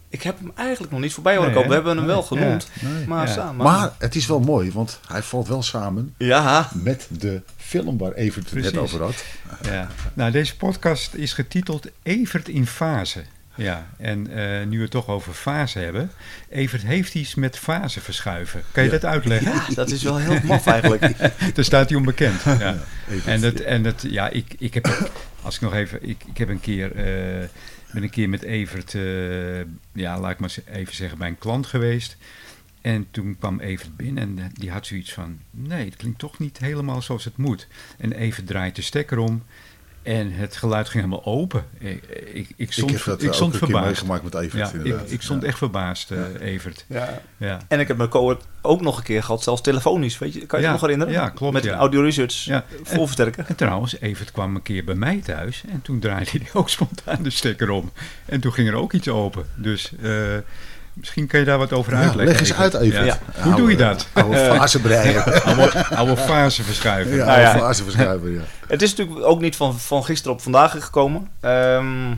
Ik heb hem eigenlijk nog niet voorbij horen Nee, komen. We hebben hem wel genoemd. Nee. Maar Ja. samen. Maar het is wel mooi, want hij valt wel samen Ja, met de film waar Evert het net over had. Ja. Nou, deze podcast is getiteld Evert in fase. Ja, en eh, nu we het toch over fase hebben. Evert heeft iets met fase verschuiven. Kan je Ja. dat uitleggen? ja, dat is wel heel maf eigenlijk. Daar staat hij onbekend. Ja. Evert. En dat, en dat, ja, ik, ik heb, als ik nog even, ik, ik heb een keer, eh, ben een keer met Evert, eh, ja, laat ik maar even zeggen, bij een klant geweest. En toen kwam Evert binnen en die had zoiets van, nee, het klinkt toch niet helemaal zoals het moet. En Evert draait de stekker om en het geluid ging helemaal open. Ik, ik, ik stond, ik heb dat ik ook stond een keer verbaasd. meegemaakt met Evert. Ja, ik, ik stond Ja. echt verbaasd, eh, Evert. Ja. Ja. En ik heb mijn cohort ook nog een keer gehad, zelfs telefonisch. Weet je, kan je Ja, het nog herinneren? ja, klopt, Met audio research Ja. voorversterker. En trouwens, Evert kwam een keer bij mij thuis en toen draaide hij ook spontaan de stekker om. En toen ging er ook iets open. Dus eh, misschien kan je daar wat over Ja, uitleggen. leg eens uit. Ja. Hoe doe je dat? Oude fasebreier. Oude, oude fase verschuiven. Ja, Nou ja. oude faseverschuiver, ja. Het is natuurlijk ook niet van, van gisteren op vandaag gekomen. Ehm,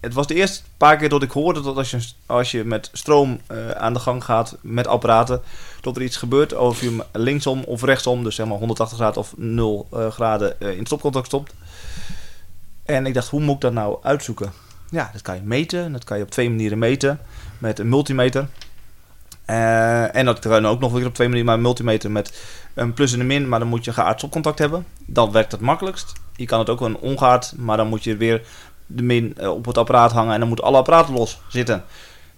het was de eerste paar keer dat ik hoorde dat als je, als je met stroom eh, aan de gang gaat met apparaten, dat er iets gebeurt of je hem linksom of rechtsom, dus helemaal 180 graden of 0 eh, graden eh, in stopcontact stopt. En ik dacht, hoe moet ik dat nou uitzoeken? Ja, dat kan je meten. en Dat kan je op twee manieren meten. Met een multimeter. Eh, en dat kan ook nog weer op twee manieren. Maar een multimeter met een plus en een min. Maar dan moet je geaard stopcontact hebben. Dan werkt het makkelijkst. Je kan het ook een ongeaard. Maar dan moet je weer de min eh, op het apparaat hangen. En dan moeten alle apparaten los zitten.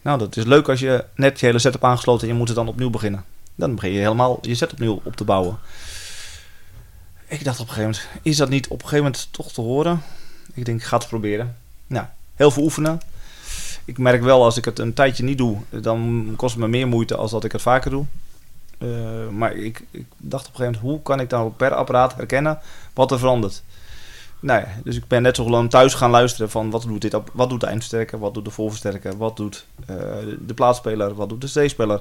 Nou, dat is leuk als je net je hele setup aangesloten en je moet het dan opnieuw beginnen. Dan begin je helemaal je set opnieuw op te bouwen. Ik dacht op een gegeven moment, is dat niet op een gegeven moment toch te horen? Ik denk, ik ga het proberen. Nou, heel veel oefenen. Ik merk wel, als ik het een tijdje niet doe, dan kost het me meer moeite als dat ik het vaker doe. Eh, maar ik, ik dacht op een gegeven moment, hoe kan ik nou per apparaat herkennen wat er verandert? Nou ja, dus ik ben net zo gewoon thuis gaan luisteren van wat doet dit, wat doet de eindversterker, wat doet de voorversterker, wat doet eh, de plaatspeler, wat doet de C-speler.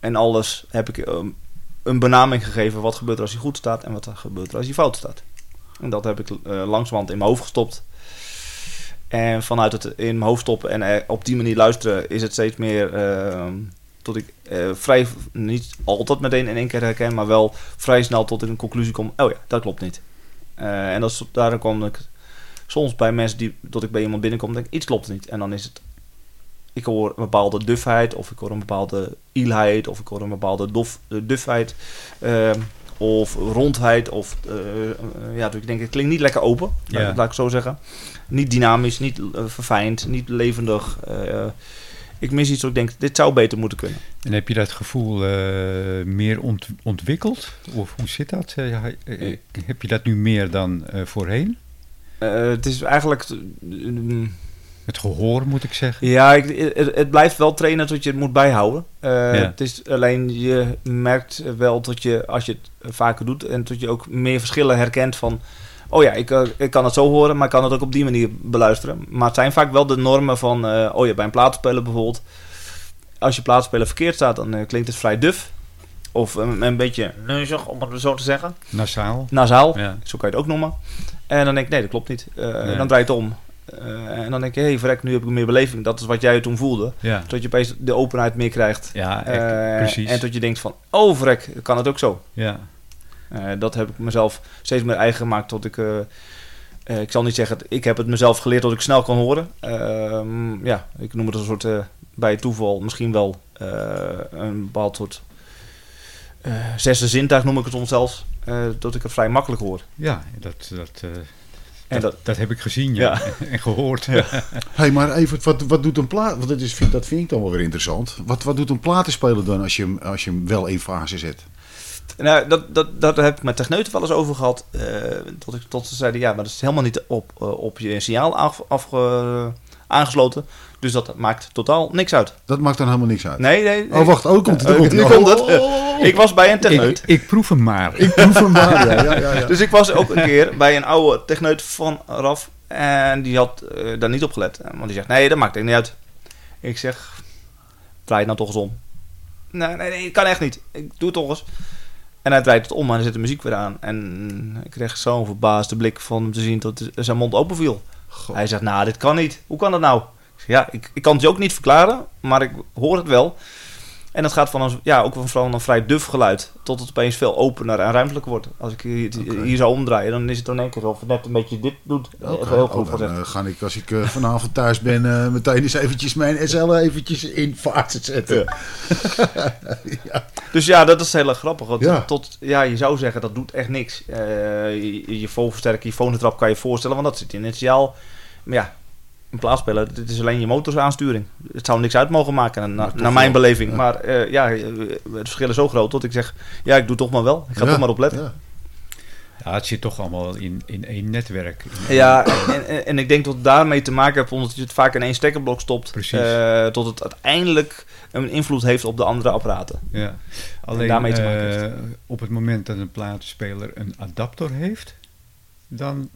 En alles heb ik ehm, een benaming gegeven. Wat gebeurt er als hij goed staat en wat gebeurt er als hij fout staat. En dat heb ik eh langzamerhand in mijn hoofd gestopt. En vanuit het in mijn hoofd stoppen en er op die manier luisteren is het steeds meer ehm, tot ik eh, vrij, niet altijd meteen in één keer herken, maar wel vrij snel tot een conclusie kom. Oh ja, dat klopt niet. Eh, en dat daarom kom ik soms bij mensen die, tot ik bij iemand binnenkom, denk ik, iets klopt niet. En dan is het, ik hoor een bepaalde dufheid, of ik hoor een bepaalde ielheid, of ik hoor een bepaalde dof, eh, dufheid, ehm, of rondheid, of eh, eh, ja, ik denk, het klinkt niet lekker open, Ja. laat, ik zo zeggen. Niet dynamisch, niet eh, verfijnd, niet levendig. ik mis iets dat ik denk, dit zou beter moeten kunnen. En heb je dat gevoel meer ont- ontwikkeld? Of hoe zit dat? Heb je dat nu meer dan voorheen? Het is eigenlijk... Het gehoor moet ik zeggen. Ja, ik, het, het blijft wel trainen tot je het moet bijhouden. Eh, Ja. Het is alleen, je merkt wel dat je, als je het vaker doet, en dat je ook meer verschillen herkent van... Oh ja, ik, eh, ik kan het zo horen, maar ik kan het ook op die manier beluisteren. Maar het zijn vaak wel de normen van, eh, oh ja, bij een plaatspeler bijvoorbeeld. Als je plaatspeler verkeerd staat, dan klinkt het vrij duf. Of een, een beetje neuzig, om het zo te zeggen. Nasaal. Nasaal. Ja. Zo kan je het ook noemen. En dan denk ik, nee, dat klopt niet. Nee. Dan draai je het om. Eh, en dan denk je, hé, hey, verrek, nu heb ik meer beleving. Dat is wat jij toen voelde. Ja, Dat je opeens de openheid meer krijgt. ja echt, Eh, precies. En dat je denkt van, oh verrek, kan het ook zo. Ja. Eh, dat heb ik mezelf steeds meer eigen gemaakt tot ik... ik zal niet zeggen, ik heb het mezelf geleerd dat ik snel kan horen. Ehm, ja, ik noem het een soort, bij toeval misschien wel een bepaald soort... zesde zintuig noem ik het soms zelfs. dat ik het vrij makkelijk hoor. Ja, dat, dat, En dat, dat, dat heb ik gezien ja. en gehoord. Ja. hey, maar even, wat, wat doet een plaat... Want dat, is, vind, dat vind ik dan wel weer interessant. Wat, wat doet een platenspeler dan als je, hem, als je hem wel in fase zet? Nou, dat, dat, dat heb ik met techneuten wel eens over gehad. eh, tot, ik, tot ze zeiden, ja, maar dat is helemaal niet op, eh, op je signaal af, afge- aangesloten. Dus dat maakt totaal niks uit. Dat maakt dan helemaal niks uit. Nee, nee. nee. Oh, wacht. Oh, komt het. Eh, komt nu het. komt het. Oh, Ik was bij een techneut. Ik, ik proef hem maar. ik proef hem maar. Ja, ja, ja, ja. Dus ik was ook een keer bij een oude techneut van Raf. En die had eh, daar niet op gelet. Want die zegt, nee, dat maakt er niet uit. Ik zeg, draai het nou toch eens om. Nee, nee, nee, kan echt niet. Ik doe het toch eens. En hij draait het om en er zit de muziek weer aan. En ik kreeg zo'n verbaasde blik van hem te zien dat zijn mond open viel. Hij zegt, nou, dit kan niet. Hoe kan dat nou? Ja, ik, ik kan het je ook niet verklaren, maar ik hoor het wel. En dat gaat van een, ja, ook van een vrij duf geluid tot het opeens veel opener en ruimtelijker wordt. Als ik hier, hier zou omdraaien, dan is het dan in één keer of het net een beetje dit doet. Heel Oh, goed dan ga ik, als ik eh, vanavond thuis ben, eh, meteen eens eventjes mijn SL eventjes in vaart zetten. Dus ja, dat is heel erg grappig. Want Ja. Tot, ja, je zou zeggen, dat doet echt niks. Eh, je, je voorversterker, je fonetrap kan je voorstellen, want dat zit initiaal. Maar ja, een plaatspeler, dit is alleen je motorsaansturing. Het zou niks uit mogen maken, na- naar mijn wel, beleving. ja. Maar eh, ja, eh, het verschil is zo groot dat ik zeg, ja, ik doe toch maar wel. Ik ga Ja, toch maar op letten. ja. Ja, het zit toch allemaal in, in één netwerk. Ja, en, en, en ik denk dat het daarmee te maken heeft, omdat je het vaak in één stekkerblok stopt. Precies. eh, tot het uiteindelijk een invloed heeft op de andere apparaten. Ja. Alleen daarmee te maken eh, heeft. op het moment dat een platenspeler een adapter heeft, dan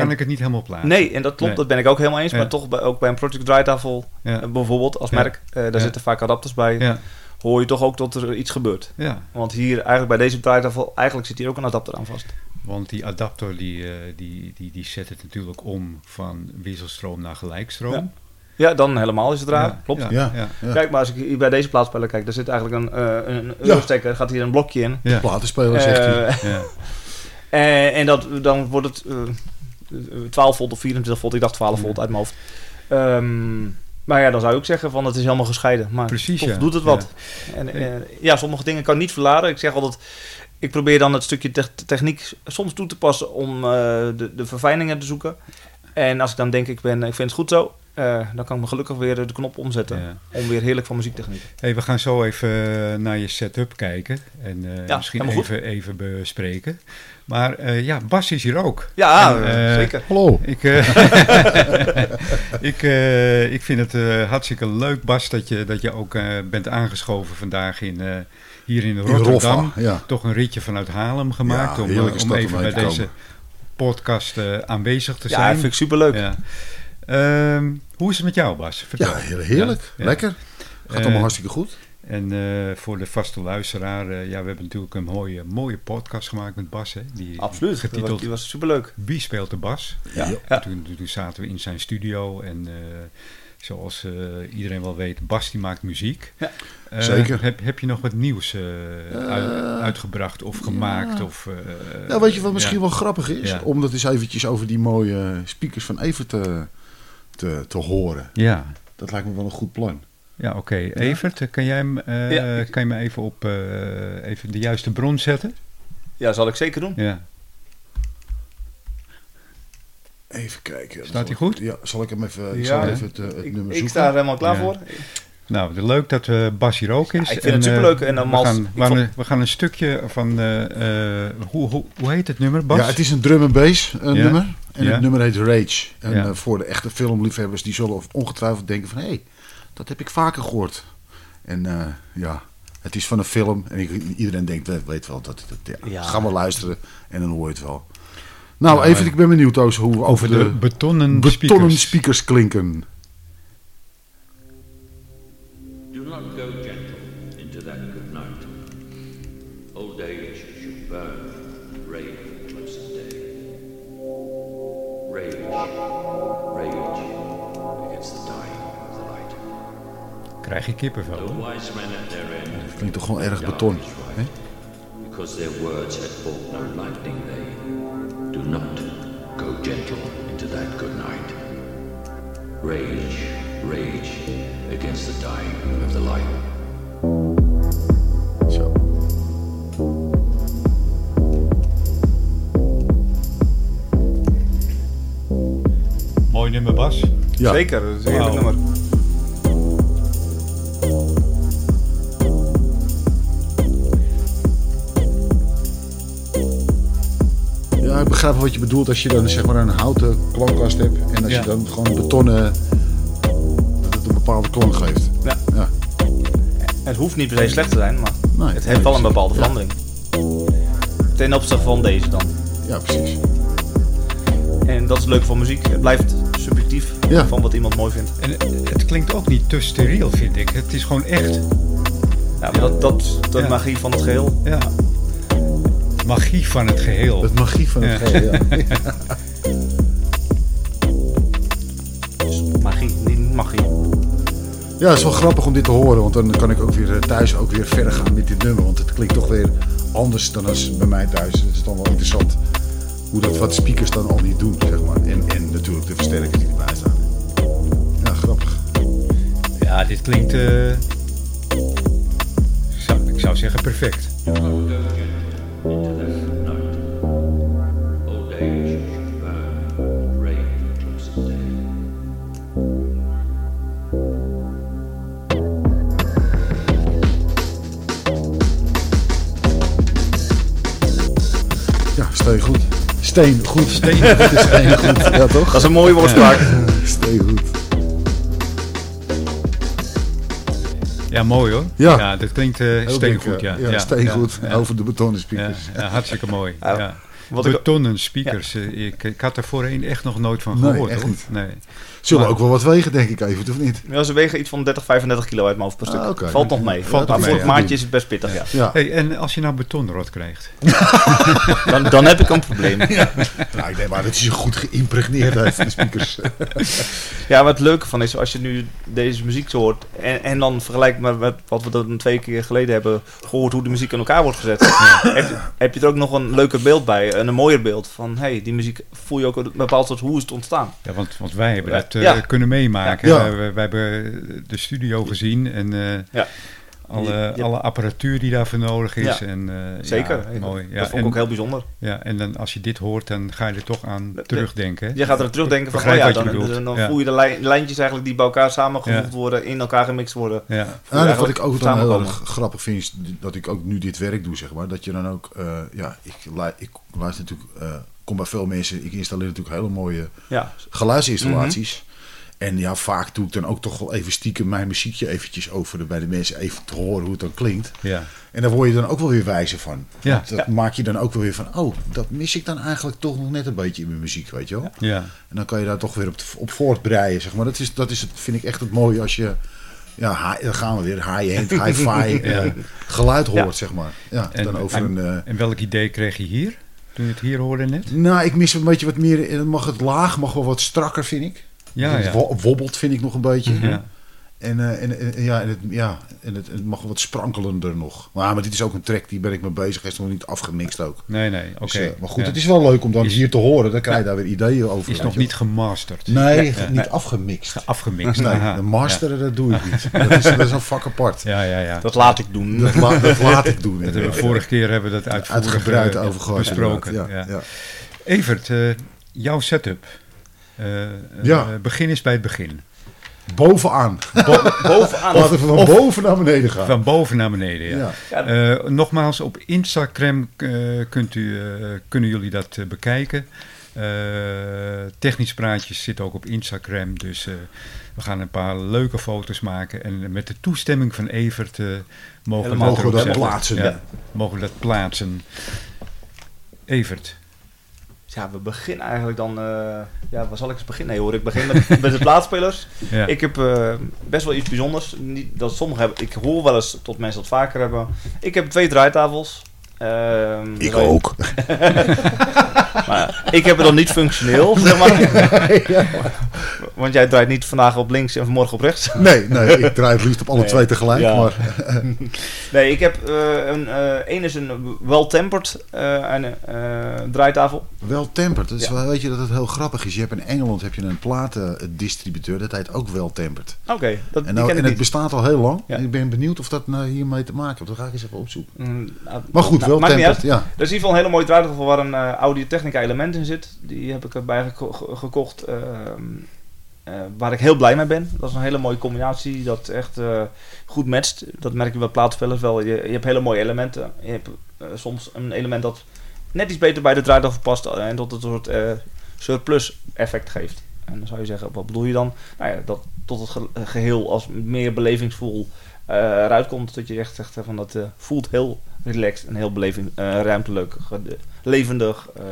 kan En- ik het niet helemaal plaatsen. Nee, en dat klopt, Nee. dat ben ik ook helemaal eens. Ja. Maar toch, bij, ook bij een Project Draaitafel Ja. eh, bijvoorbeeld, als Ja. merk, eh, daar Ja. zitten vaak adapters bij. Ja, Hoor je toch ook dat er iets gebeurt. ja, Want hier, eigenlijk bij deze draaitafel, eigenlijk zit hier ook een adapter aan vast. want die adapter die, eh, die, die, die zet het natuurlijk om van wisselstroom naar gelijkstroom. Ja. Ja, dan helemaal is het raar. Ja, Klopt. Ja, Ja. ja. Ja. Kijk, maar als ik hier bij deze plaatspeler kijk, daar zit eigenlijk een, eh een Ja. eurostekker, gaat hier een blokje in. Ja, Platenspeler, zegt hij. Ja. Eh, en dat, dan wordt het eh, 12 volt of 24 volt. Ik dacht 12 volt uit mijn hoofd. Ehm, maar ja, dan zou ik zeggen van het is helemaal gescheiden. Maar Precies, ja. doet het wat. En, eh, ja, sommige dingen kan ik niet verladen. Ik zeg altijd, ik probeer dan het stukje te- techniek soms toe te passen om eh, de, de verfijningen te zoeken. En als ik dan denk, ik, ben, ik vind het goed zo, eh, dan kan ik me gelukkig weer de knop omzetten. Ja. Om weer heerlijk van muziek te genieten. Hey, we gaan zo even eh, naar je setup kijken en eh, Ja, misschien even, even bespreken. Maar eh, ja, Bas is hier ook. Ja, En, eh, eh, zeker. Hallo. Ik, eh, ik, eh, ik vind het eh, hartstikke leuk, Bas, dat je, dat je ook eh, bent aangeschoven vandaag in, eh, hier in In Rotterdam. Roffa, ja. Toch een ritje vanuit Haarlem gemaakt Ja, om, om even bij deze podcast eh, aanwezig te Ja, zijn. vind ik superleuk. Ja. Ehm, hoe is het met jou, Bas? Vertel. Ja, heel- heerlijk. Ja, ja. Lekker. Gaat allemaal hartstikke goed. En eh, voor de vaste luisteraar, eh, ja, we hebben natuurlijk een mooie, mooie podcast gemaakt met Bas. Hè, die, Absoluut. Die was, Getiteld die was superleuk. Wie speelt de Bas? Ja. Toen, toen zaten we in zijn studio en eh, zoals eh, iedereen wel weet, Bas die maakt muziek. Ja. Eh, Zeker. Heb, heb je nog wat nieuws eh, uit- uitgebracht of gemaakt? Of, eh, Nou, weet je wat misschien ja. wel grappig is? Ja. Om dat eens eventjes over die mooie speakers van Evert te, te, te horen. Ja, Dat lijkt me wel een goed plan. Ja oké. Evert, kan jij hem, eh, Ja, ik- kan je me even op eh, even de juiste bron zetten? Ja, zal ik zeker doen. Ja. Even kijken. Staat hij ik- goed? Ja, zal ik hem even, ik Ja. zal even het, eh, het Ik, nummer ik zoeken? sta er helemaal klaar Ja. voor. Nou, leuk dat uh, Bas hier ook is. Ja, ik vind het superleuk. En dan we, als- gaan, ik we, gaan, vond- een- we gaan een stukje van... hoe, hoe, hoe heet het nummer, Bas? Ja, het is een drum and bass Ja. nummer. En Ja. het nummer heet Rage. En Ja. voor de echte filmliefhebbers, die zullen ongetwijfeld denken van... hé, hey, dat heb ik vaker gehoord. En eh, ja, het is van een film. En ik- iedereen denkt, weet, weet wel, dat, dat, ja, Ja. ga maar luisteren en dan hoor je het wel. Nou, even, ik ben benieuwd over hoe over de, betonnen, betonnen speakers. speakers klinken. Krijg je kippenvel. The hoor. wise men at their end. Klinkt toch gewoon erg beton. hè? Because their words had brought no lightning, they do not go gentle into that good night. Rage, rage against the dying of the light. Zo. Mooi nummer, Bas. Ja. Zeker, dat is een nummer. Ik begrijp wel wat je bedoelt als je dan zeg maar een houten klankkast hebt. En als Ja. je dan gewoon betonnen, dat het een bepaalde klank geeft. Ja. Ja. Het hoeft niet per se slecht te zijn, maar Nee, het heeft wel een bepaalde ja. verandering. Ten opzichte van deze dan. Ja, precies. En dat is leuk van muziek. Het blijft subjectief Ja. van wat iemand mooi vindt. En het klinkt ook niet te steriel, vind ik. Het is gewoon echt. Ja, maar dat, dat is de Ja. magie van het geheel. Ja. Magie van het geheel. Het magie van het Ja. geheel, ja. Magie, niet magie. Ja, het is wel grappig om dit te horen, want dan kan ik ook weer eh, thuis ook weer verder gaan met dit nummer. Want het klinkt toch weer anders dan als bij mij thuis. Het is dan wel interessant hoe dat wat speakers dan al niet doen, zeg maar. En, en natuurlijk de versterkers die erbij staan. Ja, grappig. Ja, dit klinkt. eh, zou- ik zou zeggen perfect. Steen goed. Steen. Steen goed. Ja, toch? Dat is een mooie woordspraak. Steen goed. Ja, mooi hoor. Ja. dat klinkt eh Heel steengoed. Ja, ja, steen goed. Ja, Over de betonnen ja, speakers. ja, hartstikke mooi. Ja, Ja. Wat ik, Betonnen speakers. eh, Ik, ik had er voorheen echt nog nooit van Nee, gehoord. echt niet. Nee. Zullen Maar- ook wel wat wegen, denk ik even, of niet? ja, ze wegen iets van 30, 35 kilo uit mijn hoofd per stuk. Ah. Valt nog mee. Valt maar nog voor mee, het ja. maatje is het best pittig, ja. Ja. Hey, en als je nou betonrot krijgt. Dan, dan heb ik een probleem. Nou, ik denk maar dat is goed geïmpregneerd uit de speakers. Ja, wat het leuke van is, als je nu deze muziek zo hoort en, en dan vergelijkt met wat- wat we dan twee keer geleden hebben gehoord, hoe de muziek in elkaar wordt gezet, heb, je- heb je er ook nog een leuker beeld bij, en een mooier beeld van, hey, die muziek voel je ook een bepaald soort, hoe is het ontstaan? Ja, want, want wij hebben dat eh, Ja. kunnen meemaken. Ja. Wij, wij- wij hebben de studio gezien en eh, Ja. Alle, Ja. alle apparatuur die daarvoor nodig is. Ja. En, eh, Zeker. Ja, mooi. Ja, dat vond ik en, ook heel bijzonder. ja, en dan, als je dit hoort, dan ga je er toch aan Dat- terugdenken. Je gaat er terugdenken van, oh ja, wat dan, dan Ja. voel je de lijn- lijntjes eigenlijk die bij elkaar samengevoegd Ja. worden, in elkaar gemixt worden. Ja. Nou, wat eigenlijk ik ook dan heel grappig vind, is dat ik ook nu dit werk doe, zeg maar. Dat je dan ook, eh, ja, ik, ik luister natuurlijk, eh, kom bij veel mensen, ik installeer natuurlijk hele mooie Ja, geluidsinstallaties. En ja, vaak doe ik dan ook toch wel even stiekem mijn muziekje eventjes over de, bij de mensen even te horen hoe het dan klinkt. Ja. En daar word je dan ook wel weer wijzer van. Ja. Want dat maak je dan ook wel weer van, oh, dat mis ik dan eigenlijk toch nog net een beetje in mijn muziek, weet je wel. Ja. En dan kan je daar toch weer op, op voortbreien, zeg maar. Dat, is, dat is het, vind ik echt het mooie als je, ja, hi- dan gaan we weer, high-end, hi-fi Ja. geluid hoort, Ja. zeg maar. Ja, En, dan over en, een... eh, en welk idee kreeg je hier? Toen je het hier hoorde net? nou, ik mis een beetje wat meer, en dan mag het laag, mag wel wat strakker, vind ik. Ja, het ja. wo- wobbelt, vind ik nog een beetje. Ja. En, eh, en, en- ja, en, het, ja, en het, het mag wat sprankelender nog. Maar, maar dit is ook een track, die ben ik mee bezig. Hij is nog niet afgemixt ook. Nee, nee, oké. Dus, eh, maar goed, Ja. het is wel leuk om dan Is- hier te horen. Dan krijg je daar weer ideeën over. Is nog niet gemasterd. Nee, Ja. niet afgemixt. Afgemixt. Nee, Aha. de masteren, dat doe ik niet. Dat is, dat is een vak apart. Ja, ja, ja. dat laat ik doen. Dat, la- dat laat ik doen. Dat hebben we vorige keer hebben we dat Uitgebreid eh, over gehad. besproken. Ja. Ja, ja. Evert, eh, jouw setup. Eh, eh, Ja. begin is bij het begin. Bovenaan. Bovenaan. Laten we van of- boven naar beneden gaan. Van boven naar beneden, ja. Eh, nogmaals, op Instagram eh, kunt u, eh, kunnen jullie dat bekijken. Eh, technisch praatjes zit ook op Instagram, dus eh, we gaan een paar leuke foto's maken. En met de toestemming van Evert eh, mogen we dat, goed, erop dat plaatsen. Ja, mogen we dat plaatsen. Evert, Ja, we beginnen eigenlijk dan. eh, ja, waar zal ik eens beginnen? Nee hoor, ik begin met, met de plaatspelers. ja. Ik heb eh, best wel iets bijzonders. Niet dat sommigen hebben. Ik hoor wel eens tot mensen dat vaker hebben. Ik heb twee draaitafels. Ehm, Ik ook. Maar ik heb het dan niet functioneel, zeg maar. Want jij draait niet vandaag op links en vanmorgen op rechts. Nee, nee, ik draai het liefst op alle Nee. twee tegelijk. Ja. Maar Nee, ik heb eh, een. eh één is een well-tempered eh, een, draaitafel. Wel tempered. Dat is Ja. wel, weet je dat het heel grappig is? Je hebt in Engeland heb je een platendistributeur, dat heet ook wel tempered. Oké, dat En, nou, ken en ik het niet. bestaat al heel lang. Ja. En ik ben benieuwd of dat nou hiermee te maken heeft. Dat ga ik eens even opzoeken. Mm, nou, Maar goed, nou, wel niet ja. Er is in ieder geval een hele mooie draaitafel waar een eh Audio Technica element in zit. Die heb ik erbij geko- ge- gekocht. ehm, eh, waar ik heel blij mee ben. Dat is een hele mooie combinatie. Dat echt eh, goed matcht. Dat merk je bij plaatspelers wel. Je, je hebt hele mooie elementen. Je hebt soms een element dat net iets beter bij de draaitafel past. En tot het een soort surplus effect geeft. En dan zou je zeggen, wat bedoel je dan? Nou ja, dat tot het ge- geheel als meer belevingsvol eh eruit komt. Dat je echt zegt van dat voelt heel relaxed en heel beleving, eh, ruimtelijk, levendig. eh,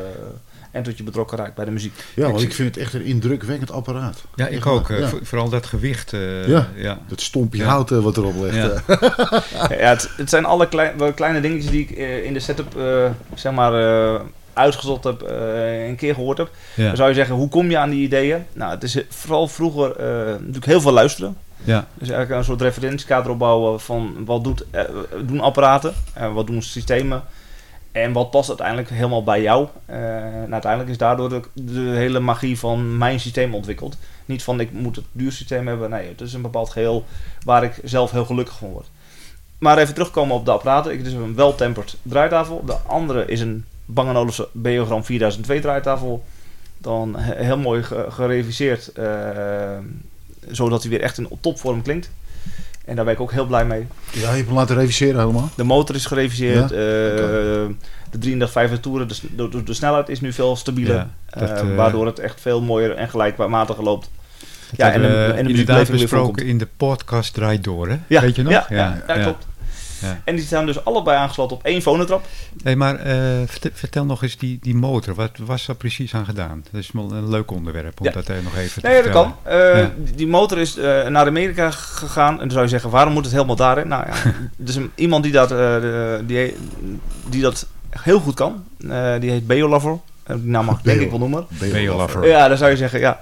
en tot je betrokken raakt bij de muziek. Ja, want Ik- vind het echt een indrukwekkend apparaat. Ja, ik Echt ook. eh, ja. Vooral dat gewicht. eh, Ja. ja. Dat stompje Ja. hout wat erop ligt. Ja. ja, het, het zijn alle klei- wel kleine dingetjes die ik in de setup eh, zeg maar, eh, uitgezocht heb, eh, een keer gehoord heb. Ja. Dan zou je zeggen, hoe kom je aan die ideeën? Nou, het is vooral vroeger eh, natuurlijk heel veel luisteren. Ja. Dus eigenlijk een soort referentiekader opbouwen van wat doet, eh, doen apparaten, en wat doen systemen en wat past uiteindelijk helemaal bij jou. Eh, uiteindelijk is daardoor de, de hele magie van mijn systeem ontwikkeld. Niet van ik moet het duur systeem hebben, nee, het is een bepaald geheel waar ik zelf heel gelukkig van word. Maar even terugkomen op de apparaten. Ik, is een wel-tempered draaitafel. De andere is een Bang Olufsen Beogram 4002 draaitafel. Dan he- heel mooi ge- gereviseerd, eh, zodat hij weer echt in topvorm klinkt. En daar ben ik ook heel blij mee. Ja, je hebt hem laten reviseren helemaal. De motor is gereviseerd. Ja? eh, de 33 toeren, de, s- de, de- de snelheid is nu veel stabieler. Ja, dat, eh, eh, waardoor het echt veel mooier en gelijkmatiger loopt. Dat Ja, en de- en de weer besproken in de podcast Draait Door, hè? Ja, Weet je nog? Ja, ja, ja, klopt. Ja. En die staan dus allebei aangesloten op één fonotrap. Hey, maar eh, vertel, nog eens die, die motor. Wat was daar precies aan gedaan? Dat is wel een leuk onderwerp om Ja. dat eh, nog even te Nee, dat kan. Eh, die, motor is naar Amerika gegaan. En dan zou je zeggen, waarom moet het helemaal daarin? Nou ja, dus een, iemand die dat, die, die dat heel goed kan. Die heet Beolover. Eh, naam mag ik denk ik wel noemen. Ja, dan zou je zeggen, ja,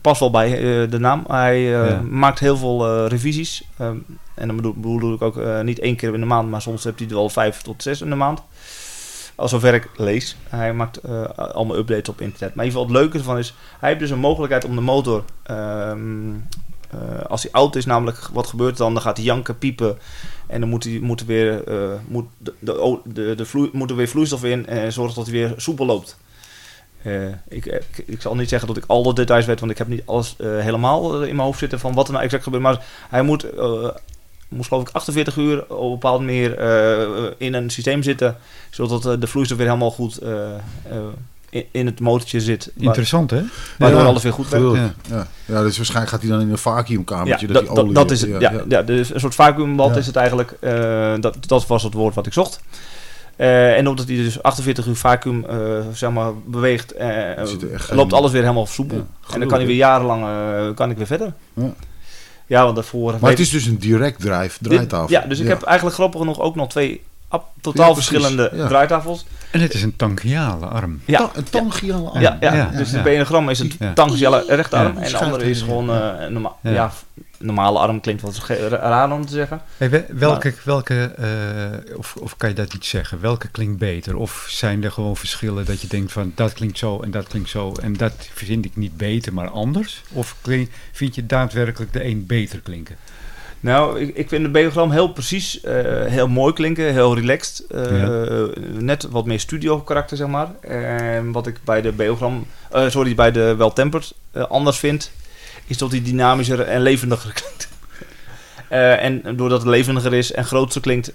past wel bij eh, de naam. Hij eh, Ja. maakt heel veel eh, revisies. Ehm, en dan bedoel, bedoel ik ook eh, niet één keer in de maand, maar soms heeft hij er wel vijf tot zes in de maand. Als zover ik lees. Hij maakt eh, allemaal updates op internet. Maar in ieder geval het leuke ervan is, hij heeft dus een mogelijkheid om de motor, ehm, eh, als hij oud is namelijk, wat gebeurt er dan? Dan gaat hij janken, piepen. En dan moet, hij, moet, er weer, eh, moet, de, de, de, de moet er weer vloeistof in en zorgen dat hij weer soepel loopt. Eh, ik, ik, ik zal niet zeggen dat ik al de details weet, want ik heb niet alles eh, helemaal eh, in mijn hoofd zitten van wat er nou exact gebeurt. Maar hij moet, eh, moest geloof ik 48 uur op een bepaalde manier eh, in een systeem zitten, zodat eh, de vloeistof weer helemaal goed eh, eh, in, in het motortje zit. Interessant, hè? Waardoor Ja, alles weer goed werkt. Ja. Ja. dus waarschijnlijk gaat hij dan in een vacuümkamertje. Ja, dat, dat, die dat, olie, dat is het. Ja, ja, ja. dus een soort vacuümbad Ja. is het eigenlijk. Eh, dat, dat was het woord wat ik zocht. Eh, en omdat hij dus 48 uur vacuüm eh, zeg maar, beweegt, eh, loopt alles weer helemaal soepel. Ja, en dan kan hij weer jarenlang kan ik weer verder. Ja. Ja, want daarvoor... Maar het is dus een direct drive dit- draaitafel. Ja, dus ik heb eigenlijk grappig genoeg ook nog twee totaal verschillende draaitafels. En het is een tangiale arm. Ja, Ta- een tangiale arm. ja, ja, Ja, dus ja. de benogram is een Ja. tangentiale rechterarm. Ja. En de andere is gewoon eh, een norma- Ja. ja. normale arm. Klinkt wat ge- raar om te zeggen. Hey, welke, welke eh, of, of kan je dat niet zeggen? Welke klinkt beter? Of zijn er gewoon verschillen dat je denkt van dat klinkt zo en dat klinkt zo en dat vind ik niet beter, maar anders? Of klink- vind je daadwerkelijk de een beter klinken? Nou, ik, ik vind de beogram heel precies, eh, heel mooi klinken, heel relaxed. eh, Net wat meer studio karakter, zeg maar. En wat ik bij de beogram, eh, sorry, bij de eh, anders vind, is dat hij dynamischer en levendiger klinkt. En doordat het levendiger is en groter klinkt,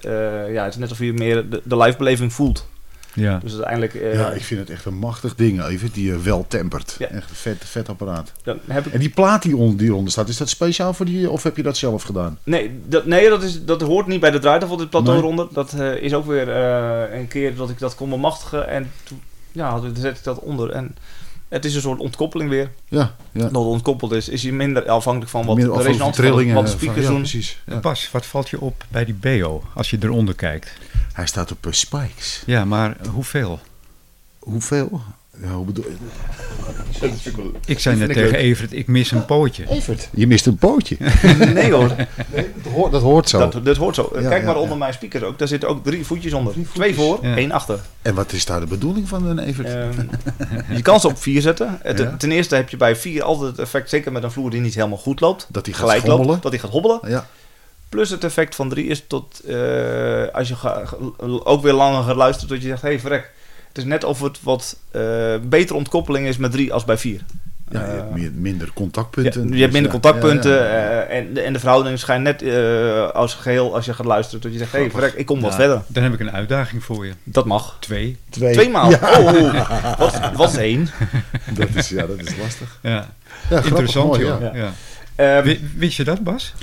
ja, het is net of je meer de, de livebeleving voelt. Ja. Dus uiteindelijk eh, Ja, ik vind het echt een machtig ding, even. Die wel tempert. Ja. Echt een vet, vet apparaat. dan heb ik En die plaat die, on, die eronder staat, is dat speciaal voor die, of heb je dat zelf gedaan? Nee, dat, nee dat, is, dat hoort niet bij de draaitafel, dit plateau Nee. eronder. Dat eh, is ook weer eh, een keer dat ik dat kon bemachtigen. En toen ja, zet ik dat onder. En het is een soort ontkoppeling weer. Ja, ja. Dat het ontkoppeld is, is je minder afhankelijk van wat de resonantie trillingen. van wat speakers ja, doen. precies. Ja. Bas, wat valt je op bij die BO als je eronder kijkt? Hij staat op eh, spikes. Ja, maar hoeveel? Hoeveel? Ja, hoe bedoel je? Ik zei Die net tegen Evert, ik mis een pootje. Evert, je mist een pootje. Nee hoor, dat, hoort, dat hoort zo. dat, dat hoort zo. Ja, Kijk ja, maar ja. onder mijn speakers ook. Daar zitten ook drie voetjes onder. Drie Twee voor, Ja. één achter. En wat is daar de bedoeling van, een Evert? Ehm, je kan ze op vier zetten. Ten eerste heb je bij vier altijd het effect, zeker met een vloer die niet helemaal goed loopt. dat hij gaat Gelijk loopt, dat hij gaat hobbelen. Ja, Plus het effect van 3 is tot eh, als je ga- ook weer langer gaat luisteren, dat je zegt: hé, hey, verrek. Het is net of het wat eh betere ontkoppeling is met 3 als bij 4. ja, je hebt meer, minder contactpunten. je hebt minder ja, contactpunten ja, ja. eh, en, de, en de verhoudingen schijnt net eh, als geheel als je gaat luisteren. Dat je zegt: hé, hey, verrek, ik kom wat verder. Dan heb ik een uitdaging voor je. Dat mag. Twee. Twee. Tweemaal. Ja, Oh, wat, wat is één? dat is, ja, dat is lastig. Ja. Ja, grappig, Interessant, mooi, joh. ja. Ja. Ehm, Wi- Wist je dat, Bas?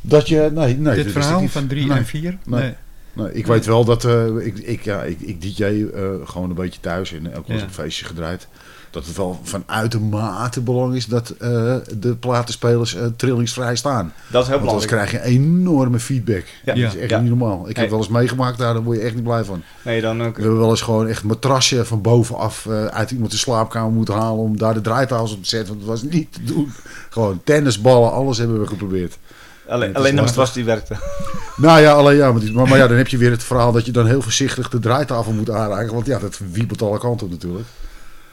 Dat je, nee, nee. Dit verhaal niet. van drie Nee. en vier? Nee. Nee. Nee, ik weet wel dat eh, ik, ik, ja, ik, ik DJ eh, gewoon een beetje thuis en wel eens Ja. een feestje gedraaid. Dat het wel van uitermate belang is dat eh, de platenspelers trillingsvrij staan. Dat is heel Want anders belangrijk. krijg je enorme feedback. Ja. Dat is echt Ja. niet normaal. Ik Hey. heb wel eens meegemaakt daar, daar word je echt niet blij van. Nee, dan ook. We hebben wel eens gewoon echt matrasje van bovenaf uit iemand de slaapkamer moeten halen om daar de draaitafels op te zetten. Want dat was niet te doen. Gewoon tennisballen, alles hebben we geprobeerd. Alleen, alleen de matras die werkte. Nou ja, alleen ja, maar, die- maar, maar ja, dan heb je weer het verhaal dat je dan heel voorzichtig de draaitafel moet aanraken. Want ja, dat wiebelt alle kanten op natuurlijk.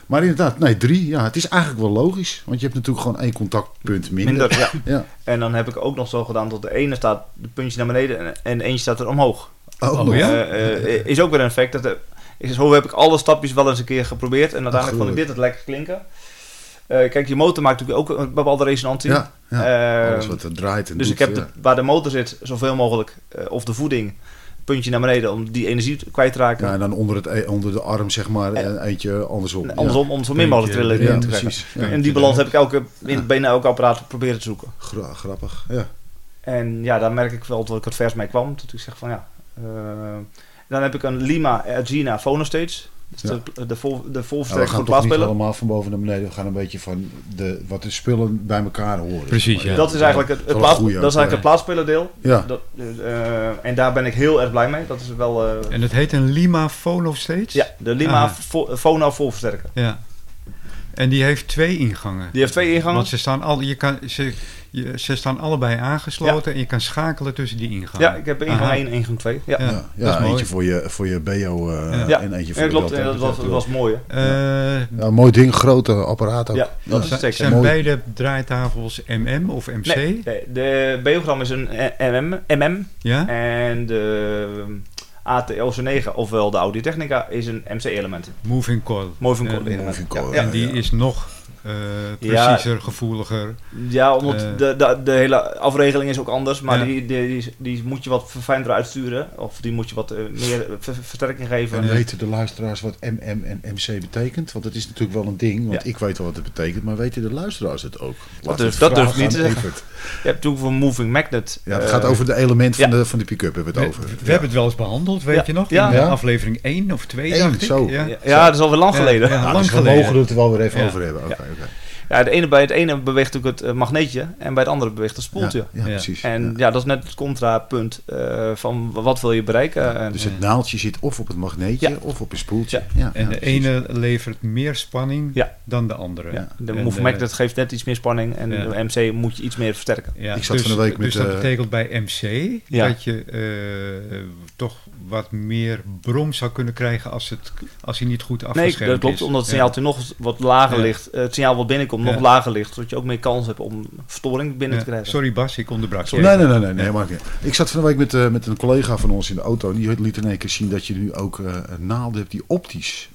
Maar inderdaad, nee, drie. Ja, het is eigenlijk wel logisch. Want je hebt natuurlijk gewoon één contactpunt minder. Minder, ja. Ja. En dan heb ik ook nog zo gedaan dat de ene staat, de puntje naar beneden en, en eentje staat er omhoog. Oh, Oh, ja? Eh, eh, is ook weer een effect. Dat, is, zo heb ik alle stapjes wel eens een keer geprobeerd. En uiteindelijk vond ik dit het lekker klinken. Eh, kijk, je motor maakt natuurlijk ook een bepaalde resonantie. Ja, ja. Eh, alles wat er draait en dus doet, ik heb de, waar de motor zit, zoveel mogelijk, eh, of de voeding, puntje naar beneden om die energie kwijt te raken. Ja, en dan onder, het, e- onder de arm, zeg maar, En- en eentje andersom. En andersom, om zo min mogelijk Ja, in te krijgen. precies. Ja. En die balans heb ik elke, in, bijna elk apparaat proberen te zoeken. Gra- grappig, ja. En ja, daar merk ik wel dat ik het vers mee kwam. Dat ik zeg van ja. eh, dan heb ik een Lima Agina Phonostage. Dus Ja. de, de, vol, de Nou, we volversterker gaan voor toch niet plaatsspelen. allemaal van boven naar beneden. We gaan een beetje van de, wat de spullen bij elkaar horen. Precies, ja. Dat is eigenlijk het, het, plaats, dat is eigenlijk het plaatsspelerdeel. Ja, Dat, eh, en daar ben ik heel erg blij mee. Dat is wel. eh, En het heet een Lima Phono steeds? ja, de Lima Ah. Fo- Phono volversterker. Ja. En die heeft twee ingangen. Die heeft twee ingangen. Want ze staan, al, je kan, ze, je, ze staan allebei aangesloten en je kan schakelen tussen die ingangen. Ja, ik heb ingang Aha. 1 en ingang 2. Ja, Ja, ja, dat ja, is mooi. eentje voor je, voor je BO eh, Ja. Ja. en eentje voor Ja, de klopt. En dat was, dat was mooi. hè. Eh, Ja, mooi ding, grote apparaat ook. Ja, dat is zijn, zeker. zijn Mooi. beide draaitafels MM of MC? Nee, de Beogram is een eh, MM, MM Ja? en de ATLC9, ofwel de Audi Technica, is een MC-element. Moving coil. Cole element. moving coil, ja. En die ja. is nog eh, Ja. preciezer, gevoeliger. Ja, omdat Eh. de, de, de hele afregeling is ook anders, maar Ja. die, die, die, die moet je wat verfijnder uitsturen. Of die moet je wat eh, meer ver- versterking geven. En weten de luisteraars wat MM en MC betekent? Want dat is natuurlijk wel een ding, want Ja. ik weet wel wat het betekent, maar weten de luisteraars het ook? Durf- we dat durf niet te zeggen. Je hebt toen voor Moving Magnet. Ja, het gaat over de element van, ja. de, van de pick-up, hebben we We, het over. we Ja. hebben het wel eens behandeld, weet Ja. je nog? Ja. In Ja. aflevering 1 of 2, Eén, dacht ik. zo. Ja. Ja, ja, dat is alweer lang geleden. ja. Ja. Nou, lang dus we geleden. mogen het er wel weer even Ja. over hebben. Oké, oké. de ene, bij het ene beweegt natuurlijk het eh, magneetje en bij het andere beweegt het spoeltje. Ja, ja, Ja. precies. En Ja. ja. dat is net het contrapunt eh van wat wil je bereiken. En, Dus het naaldje zit of op het magneetje Ja. of op een spoeltje. Ja. Ja, En ja, de precies. ene levert meer spanning Ja. dan de andere. ja, de En, Move eh, Magnet geeft net iets meer spanning en ja. de MC moet je iets meer versterken. Ja, Ik zat dus, van de week met, dus dat betekent bij MC Ja. dat je eh, toch wat meer brom zou kunnen krijgen als, het, als hij niet goed Nee, afgeschermd dat klopt, is. omdat het Ja. signaaltje nog wat lager Ja. ligt. eh, het signaal wat binnenkomt Ja. nog lager ligt, zodat je ook meer kans hebt om verstoring binnen Ja. te krijgen. Sorry Bas, ik onderbrak je. Nee, nee, nee, nee, nee Ja. niet. Ik zat van de week met, eh, met een collega van ons in de auto. En die liet in één keer zien dat je nu ook eh, een naalden hebt die optisch.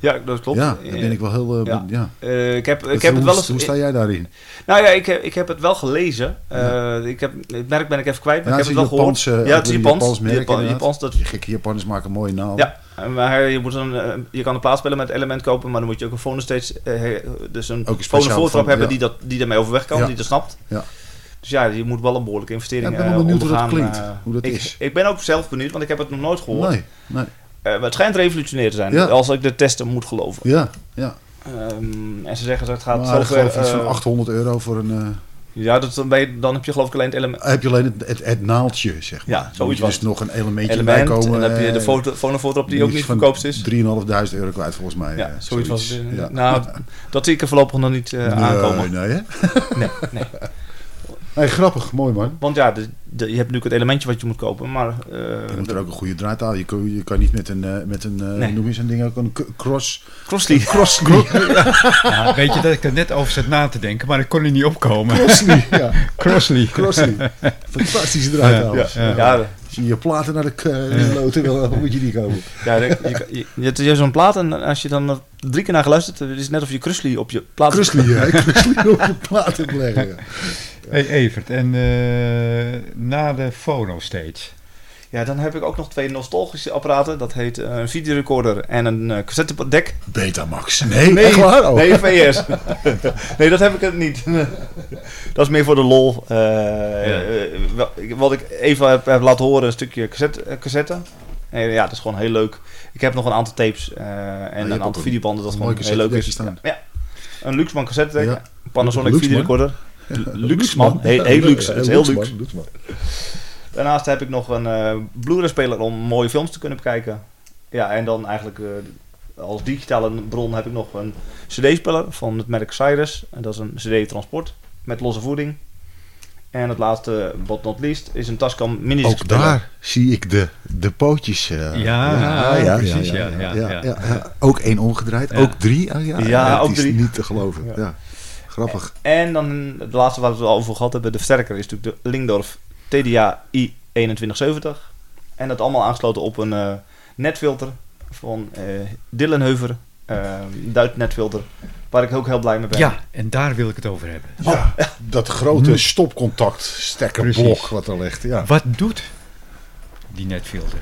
Ja, dat klopt. ja, daar ben ik wel heel. eh, Ja. ja. Eh, ik heb, ik Hoe- heb het wel eens. Hoe sta jij daarin? Nou ja, ik heb, ik heb het wel gelezen. Eh, ik heb, het merk ben ik even kwijt, maar Ja, ik het heb is het wel een gehoord. Ja, het is Japans. Japans merk, Japan-. Japans, dat, Die gekke Japanners maken mooie naalden. ja, maar je, moet een, je kan een plaatsspelen met element kopen, maar dan moet je ook een phone eh, dus een Ook een voortrap hebben ja. die, dat, die daarmee overweg kan, Ja. die dat snapt. Ja. Dus ja, je moet wel een behoorlijke Ja, investering ik ben benieuwd hoe dat klinkt, hoe dat ik, is. Ik ben ook zelf benieuwd, want ik heb het nog nooit gehoord. Nee, nee. Eh, maar het schijnt revolutionair te zijn, Ja. als ik de testen moet geloven. Ja, ja. Ehm, en ze zeggen dat het gaat Maar zover... iets van eh, 800 euro voor een. eh, ja, dat, dan, ben je- dan heb je geloof ik alleen het element. heb je alleen het, het, het naaldje, zeg maar. Ja, zoiets was dus nog een elementje element. bij komen. en dan heb je de eh, foto, fonofoto op die ook niet van verkoopt is. 3.500 euro kwijt volgens mij. Ja, eh, zoiets was het. Ja. Nou, dat zie ik er voorlopig nog niet eh, nee, aankomen. Nee, hè? Nee, nee. Nee, grappig, mooi man. Want ja, de, de- je hebt natuurlijk het elementje wat je moet kopen, maar... eh, Je moet er ook een goede draaitaal. Je kan, je kan niet met een, eh, met een eh, Nee. noem je zo'n ding ook, een cross. Crossley. Crossly. Ja, weet je dat ik er net over zat na te denken, maar ik kon er niet opkomen. Crossley, ja. Crossley. Crossley. Fantastische draaitaal. Ja, ja. Je je platen naar de loten wil, dan moet je die kopen. ja, je, je, je, hebt zo'n plaat en als je dan drie keer naar geluisterd hebt, het is net of je Crossley op je plaat... Crossley, ja. Crossley op je platen hebt leggen. Ja. Hey Evert, en eh, na de Phono Stage, Ja, dan heb ik ook nog twee nostalgische apparaten. Dat heet eh, een videorecorder en een cassettedek. Betamax. Nee, echt waar? Oh. Nee, VS. nee, dat heb ik het niet. dat is meer voor de lol. Eh, wat ik even heb, heb laten horen, een stukje cassette. cassette. En ja, dat is gewoon heel leuk. Ik heb nog een aantal tapes en een aantal videobanden. Dat gewoon heel leuk is. Ja. Een Luxman cassette Ja. Panasonic videorecorder. Luxman. Heel, heel luxe. Het is heel luxe. Daarnaast heb ik nog een eh Blu-ray-speler om mooie films te kunnen bekijken. Ja, en dan eigenlijk eh, als digitale bron heb ik nog een CD-speler van het merk Cyrus. En dat is een CD-transport met losse voeding. En het laatste, but not least, is een Tascam mini Ook daar zie ik de, de pootjes. eh, Ja, precies, ja, ja, ja. ja. Ook één omgedraaid, Ja. ook drie. Oh, ja, Ja, het ook is drie. niet te geloven. Ja. Ja. Grappig. En dan het laatste waar we het al over gehad hebben, de versterker, is natuurlijk de Lingdorf TDA i2170. En dat allemaal aangesloten op een eh, netfilter van eh Dillenheuver, eh Duit netfilter, waar ik ook heel blij mee ben. Ja, en daar wil ik het over hebben. Ja, dat grote stopcontact stekkerblok wat er ligt. Ja. Wat doet die netfilter?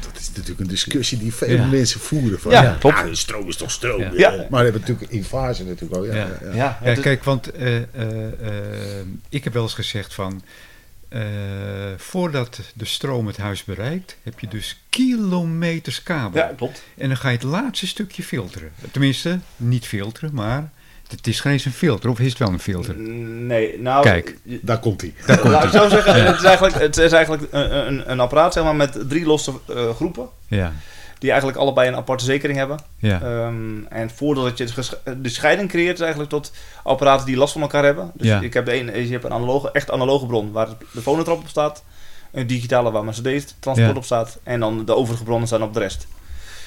Dat is natuurlijk een discussie die veel Ja. mensen voeren. Van, Ja, ja, klopt. ja, stroom is toch stroom. Ja. Ja. Maar we hebben natuurlijk in fase natuurlijk ook. Ja, Ja. ja. ja. Ja, Ja, het is- kijk, want eh, eh, eh, ik heb wel eens gezegd van... eh, voordat de stroom het huis bereikt, heb je dus kilometers kabel. ja, klopt. En dan ga je het laatste stukje filteren. Tenminste, niet filteren, maar het is geen eens een filter. Of is het wel een filter? Nee, nou... Kijk. Daar komt hij. Laat ik zo zeggen, het is eigenlijk, het is eigenlijk een, een, een apparaat zeg maar, met drie losse eh, groepen. Ja, Die eigenlijk allebei een aparte zekering hebben. ja, Ehm, en voordat je ges- de scheiding creëert, is eigenlijk tot apparaten die last van elkaar hebben. Dus Ja. ik heb de ene, je hebt een analoge, echt analoge bron waar de fonotrap op staat. Een digitale waar Ja. op staat. En dan de overige bronnen staan op de rest.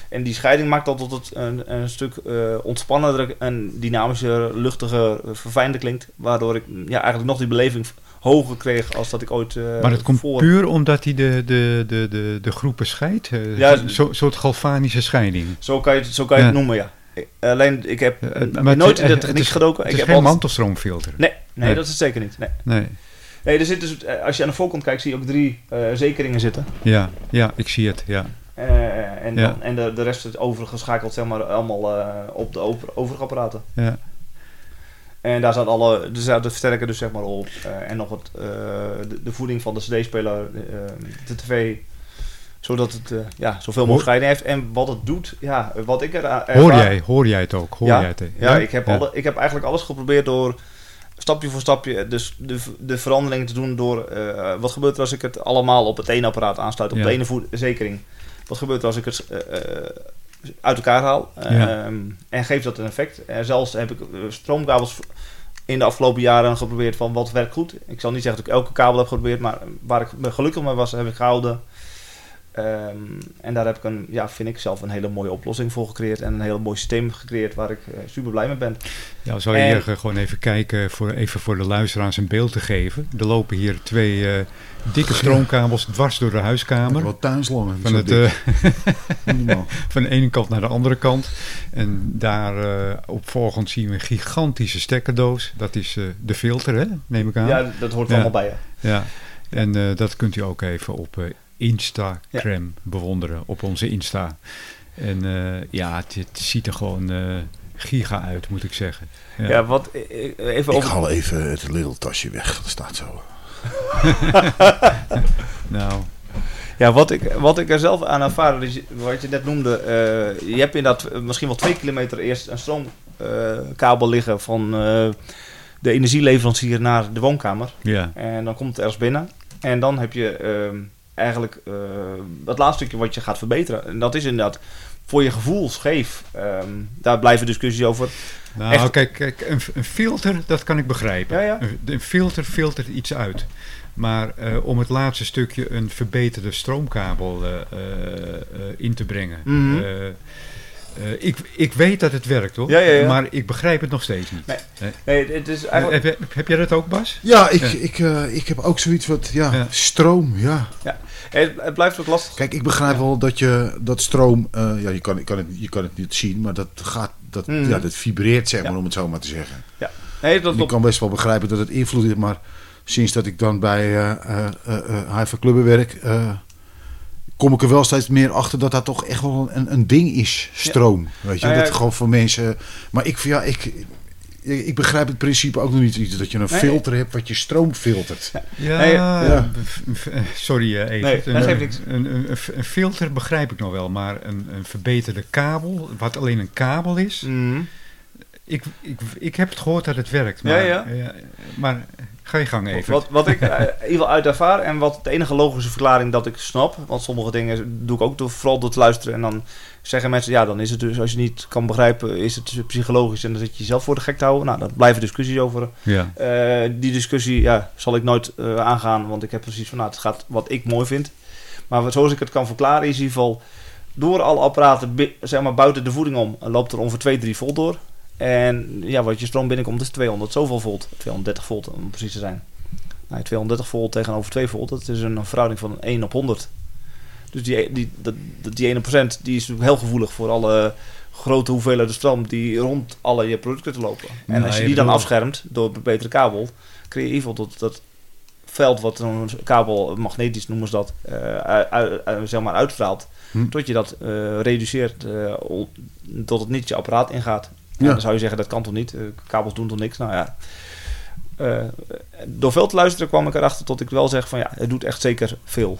En die scheiding maakt dat het een, een stuk eh ontspannender en dynamischer, luchtiger, eh, verfijnder klinkt. Waardoor ik ja, eigenlijk nog die beleving hoger kreeg als dat ik ooit eh maar dat komt voor... puur omdat hij de, de, de, de, de groepen scheidt? Eh, Ja, Zo'n soort galvanische scheiding. Zo kan je het, zo kan je het noemen, ja. Ik- alleen, ik heb Eh, eh, maar het- nooit in de het techniek is- gedoken. Het ik is heb geen altijd- mantelstroomfilter. Nee, nee, Nee. dat is het zeker niet. Nee. Nee. Nee, er zitten dus, eh, als je aan de voorkant kijkt, zie je ook drie eh, zekeringen zitten. Ja, ja, ik zie het. Ja. Eh, en Ja. dan, en de, de rest is overgeschakeld zeg maar, allemaal eh, op de over, overige apparaten. Ja. En daar staat alle, staat de versterker dus zeg maar op. eh, en nog het, eh, de, de voeding van de cd-speler, eh, de tv. Zodat het ja, zoveel mogelijk scheiding heeft. En wat het doet, ja, wat ik er Hoor jij, hoor jij het ook? Hoor ja, jij het? ja, ik heb, Alle, ik heb eigenlijk alles geprobeerd door stapje voor stapje dus de, de veranderingen te doen door wat gebeurt er als ik het allemaal op het ene apparaat aansluit, op Ja. de ene voet- zekering. Wat gebeurt er als ik het uit elkaar haal? Ja. Ehm, en geeft dat een effect? En zelfs heb ik eh, stroomkabels in de afgelopen jaren geprobeerd van wat werkt goed. Ik zal niet zeggen dat ik elke kabel heb geprobeerd, maar waar ik me gelukkig mee was, heb ik gehouden. Ehm, en daar heb ik een, ja, vind ik zelf een hele mooie oplossing voor gecreëerd en een heel mooi systeem gecreëerd waar ik eh, super blij mee ben. Ja, zou je En- hier gewoon even kijken, voor, even voor de luisteraars een beeld te geven. Er lopen hier twee eh, dikke stroomkabels dwars door de huiskamer. Wat tuinslangen. Van, het, eh, van de ene kant naar de andere kant. En daar eh op volgend zien we een gigantische stekkerdoos. Dat is eh, de filter, hè? neem ik aan. Ja, dat hoort Ja. allemaal bij je. Ja. En eh, dat kunt u ook even op eh, Instagram bewonderen, op onze Insta. En eh, ja, het, het ziet er gewoon eh, giga uit, moet ik zeggen. Ja, wat, eh, even Ik haal even het little tasje weg. Dat staat zo. Nou, Ja, wat ik, wat ik er zelf aan ervaren, dus wat je net noemde, eh, je hebt inderdaad misschien wel twee kilometer eerst een stroomkabel liggen van eh, de energieleverancier naar de woonkamer. ja. En dan komt het ergens binnen. En dan heb je ehm, eigenlijk eh het laatste stukje wat je gaat verbeteren. En dat is inderdaad voor je gevoel scheef. Ehm, daar blijven discussies over. Nou, Echt- kijk, kijk een, een filter, dat kan ik begrijpen. Ja, ja. Een, een filter filtert iets uit. Maar eh, om het laatste stukje een verbeterde stroomkabel eh, in te brengen. Mhm. Eh, ik, ik weet dat het werkt hoor, Ja, ja, ja. maar ik begrijp het nog steeds niet. Nee. Nee, het is eigenlijk... heb, jij dat ook, Bas? Ja, ik, Ja. Ik, eh, ik heb ook zoiets wat, ja, Ja. stroom, ja. Het, het blijft ook lastig. Kijk, ik begrijp wel dat je dat stroom, eh, ja, je kan, je, kan het, je kan het niet zien, maar dat gaat, dat, Mhm. ja, dat vibreert, zeg maar, Ja. om het zo maar te zeggen. Nee, dat En ik kan best wel begrijpen dat het invloed heeft, maar sinds dat ik dan bij eh eh eh, eh, Haifa Clubben werk, eh, kom ik er wel steeds meer achter dat dat toch echt wel een, een ding is, stroom. Weet je, Nou ja, dat gewoon voor mensen... Maar ik, ja, ik, ik begrijp het principe ook nog niet, dat je een Nee. filter hebt wat je stroom filtert. Ja, ja. sorry even. Nee. Een, een, een, een filter begrijp ik nog wel, maar een, een verbeterde kabel, wat alleen een kabel is. Mhm. Ik, ik, ik heb het gehoord dat het werkt, maar, Ja, eh, maar ga je gang even. Wat, wat ik eh, in ieder geval uit ervaar en wat de enige logische verklaring dat ik snap, want sommige dingen doe ik ook door, vooral door te luisteren en dan zeggen mensen, ja dan is het dus, als je niet kan begrijpen, is het psychologisch en dan zit je jezelf voor de gek te houden. Nou, daar blijven discussies over. Ja, Eh, die discussie ja, zal ik nooit eh, aangaan, want ik heb precies van, nou, het gaat wat ik mooi vind. Maar zoals ik het kan verklaren is in ieder geval, door alle apparaten zeg maar, buiten de voeding om, loopt er ongeveer 2, 3 volt door. En ja, wat je stroom binnenkomt is 200 zoveel volt, 230 volt om precies te zijn. Nou, 230 volt tegenover 2 volt, dat is een verhouding van 1 op 100. Dus die, die, dat, die ene procent die is heel gevoelig voor alle grote hoeveelheden stroom die rond alle je producten te lopen. En Nou, als je die dan afschermt door een betere kabel, creëer je in ieder geval dat, dat veld wat zo'n kabel, magnetisch noemen ze dat, uit, uit- uit- zeg maar uitstraalt. Hm. Tot je dat eh, reduceert eh, tot het niet je apparaat ingaat. Ja. dan zou je zeggen, dat kan toch niet? Eh, kabels doen toch niks? Nou ja. Eh, door veel te luisteren kwam ik erachter tot ik wel zeg van ja, het doet echt zeker veel.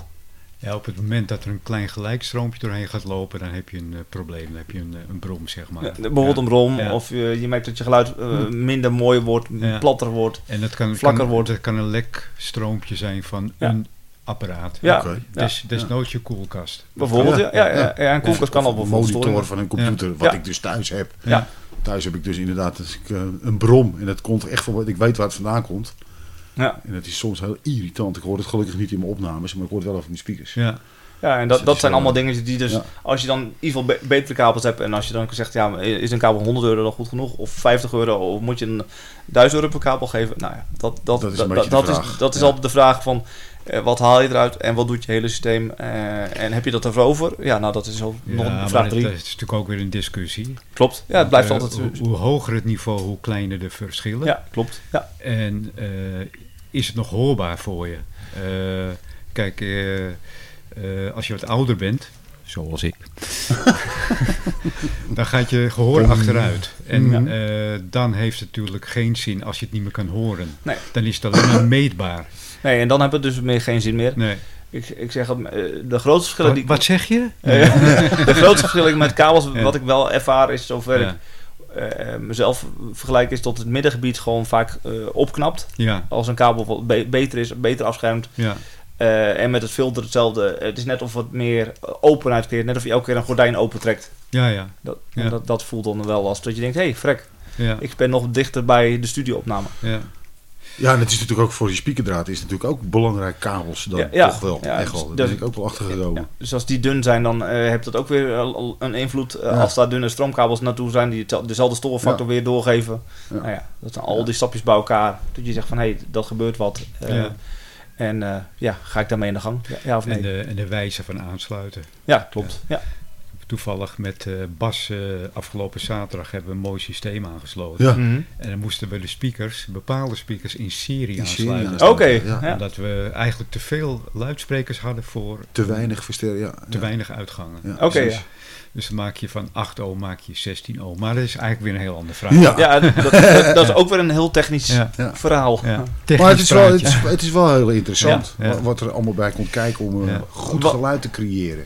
ja, op het moment dat er een klein gelijkstroompje doorheen gaat lopen, dan heb je een eh, probleem. Dan heb je een, een brom, zeg maar. Ja, bijvoorbeeld Ja. een brom, Ja. of je, je merkt dat je geluid eh, minder mooi wordt, Ja. platter wordt. En dat kan, vlakker kan, wordt. dat kan een lekstroompje zijn van Ja. een apparaat. Ja, Oké. Des, desnoods je koelkast. bijvoorbeeld. Ja, ja, ja, ja, en koelkast Of- kan of al een bijvoorbeeld monitor storingen. van een computer, wat Ja. ik dus thuis heb. Ja. Thuis heb ik dus inderdaad als ik, eh, een brom. En dat komt echt van wat ik weet waar het vandaan komt. Ja. En dat is soms heel irritant. Ik hoor het gelukkig niet in mijn opnames, maar ik hoor het wel over mijn speakers. Ja, Ja, en Dus dat, het dat zijn wel- allemaal dingen die dus, Ja. als je dan in ieder geval be- betere kabels hebt en als je dan zegt, ja, is een kabel 100 euro dan goed genoeg? Of 50 euro? Of moet je een 1000 euro per kabel geven? Nou ja, dat, dat, Dat is dat, is, dat is Ja. altijd de vraag van, eh, wat haal je eruit en wat doet je hele systeem? Eh, en heb je dat ervoor over? Ja, nou, dat is al nog vraag het, 3. eh, het is natuurlijk ook weer een discussie. Klopt. Ja, het blijft altijd... hoe, hoe hoger het niveau, hoe kleiner de verschillen. ja, klopt. Ja. En is het nog hoorbaar voor je? Kijk, als je wat ouder bent, zoals ik, dan gaat je gehoor achteruit. En dan heeft het natuurlijk geen zin als je het niet meer kan horen. Nee. Dan is het alleen maar meetbaar. Nee, en dan heb het dus meer geen zin meer. Nee. Ik, ik zeg, het, eh, de grootste verschillen Wat, die... wat zeg je? Eh, de grootste verschillen met kabels, wat ik wel ervaar, is zover ik eh, mezelf vergelijk, is dat het middengebied gewoon vaak eh, opknapt. Ja, Als een kabel be- beter is, beter afschermt. ja, Eh, en met het filter hetzelfde. Het is net of het meer openheid creëert. Net of je elke keer een gordijn opentrekt. ja, ja. Dat, Ja. dat, dat voelt dan wel als dat je denkt, hé, hey, frek. ja, Ik ben nog dichter bij de studioopname. ja. Ja, en het is natuurlijk ook voor die speakerdraad is natuurlijk ook belangrijk kabels dan Ja, ja. toch wel. Ja, echt dus wel. Daar dat- ben ik ook wel achter gekomen. Ja, dus als die dun zijn, dan eh heeft dat ook weer een invloed. Eh, Ja. Als daar dunne stroomkabels naartoe zijn, die dezelfde stofenfactor weer doorgeven. Ja. Nou ja, dat zijn al die stapjes bij elkaar. Dat je zegt van, hé, hey, dat gebeurt wat. Eh, Ja. En eh, ja, ga ik daarmee in de gang? Ja, ja of nee? En, de, en de wijze van aansluiten. ja, klopt. Ja. Toevallig met eh, Bas eh, afgelopen zaterdag hebben we een mooi systeem aangesloten. Ja. Mhm. En dan moesten we de speakers, bepaalde speakers, in serie In aansluiten. aansluiten. Oké, ja. Omdat we eigenlijk te veel luidsprekers hadden voor Te weinig versterken. Ja, te ja. weinig uitgangen. Ja. Oké, dus, ja. dus dan maak je van 8 ohm maak je 16 ohm. Maar dat is eigenlijk weer een heel andere vraag. Ja. Ja, dat, dat, dat is ook weer een heel technisch Ja. Verhaal. Ja. Maar het is, wel, het, is, het is wel heel interessant Ja, ja. wa- wat er allemaal bij komt kijken om een Ja. goed geluid te creëren.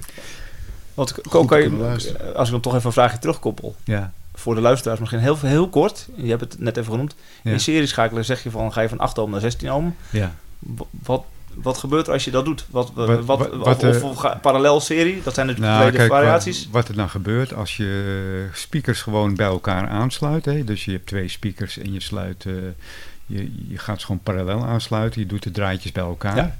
Wat, te kan je- luisteren. als ik dan toch even een vraagje terugkoppel. Ja. Voor de luisteraars misschien heel, heel kort. Je hebt het net even genoemd. Ja. In serie schakelen zeg je van, ga je van 8 ohm naar 16 ohm. Ja. Wat, wat gebeurt er als je dat doet? Wat, wat, Wat- wat, wat- of, eh, of parallel serie? Dat zijn dus Nou, tweede kijk, variaties. Wat, wat er dan gebeurt als je speakers gewoon bij elkaar aansluit. Hè? Dus je hebt twee speakers en je sluit, eh, je, je gaat ze gewoon parallel aansluiten. Je doet de draadjes bij elkaar. Ja.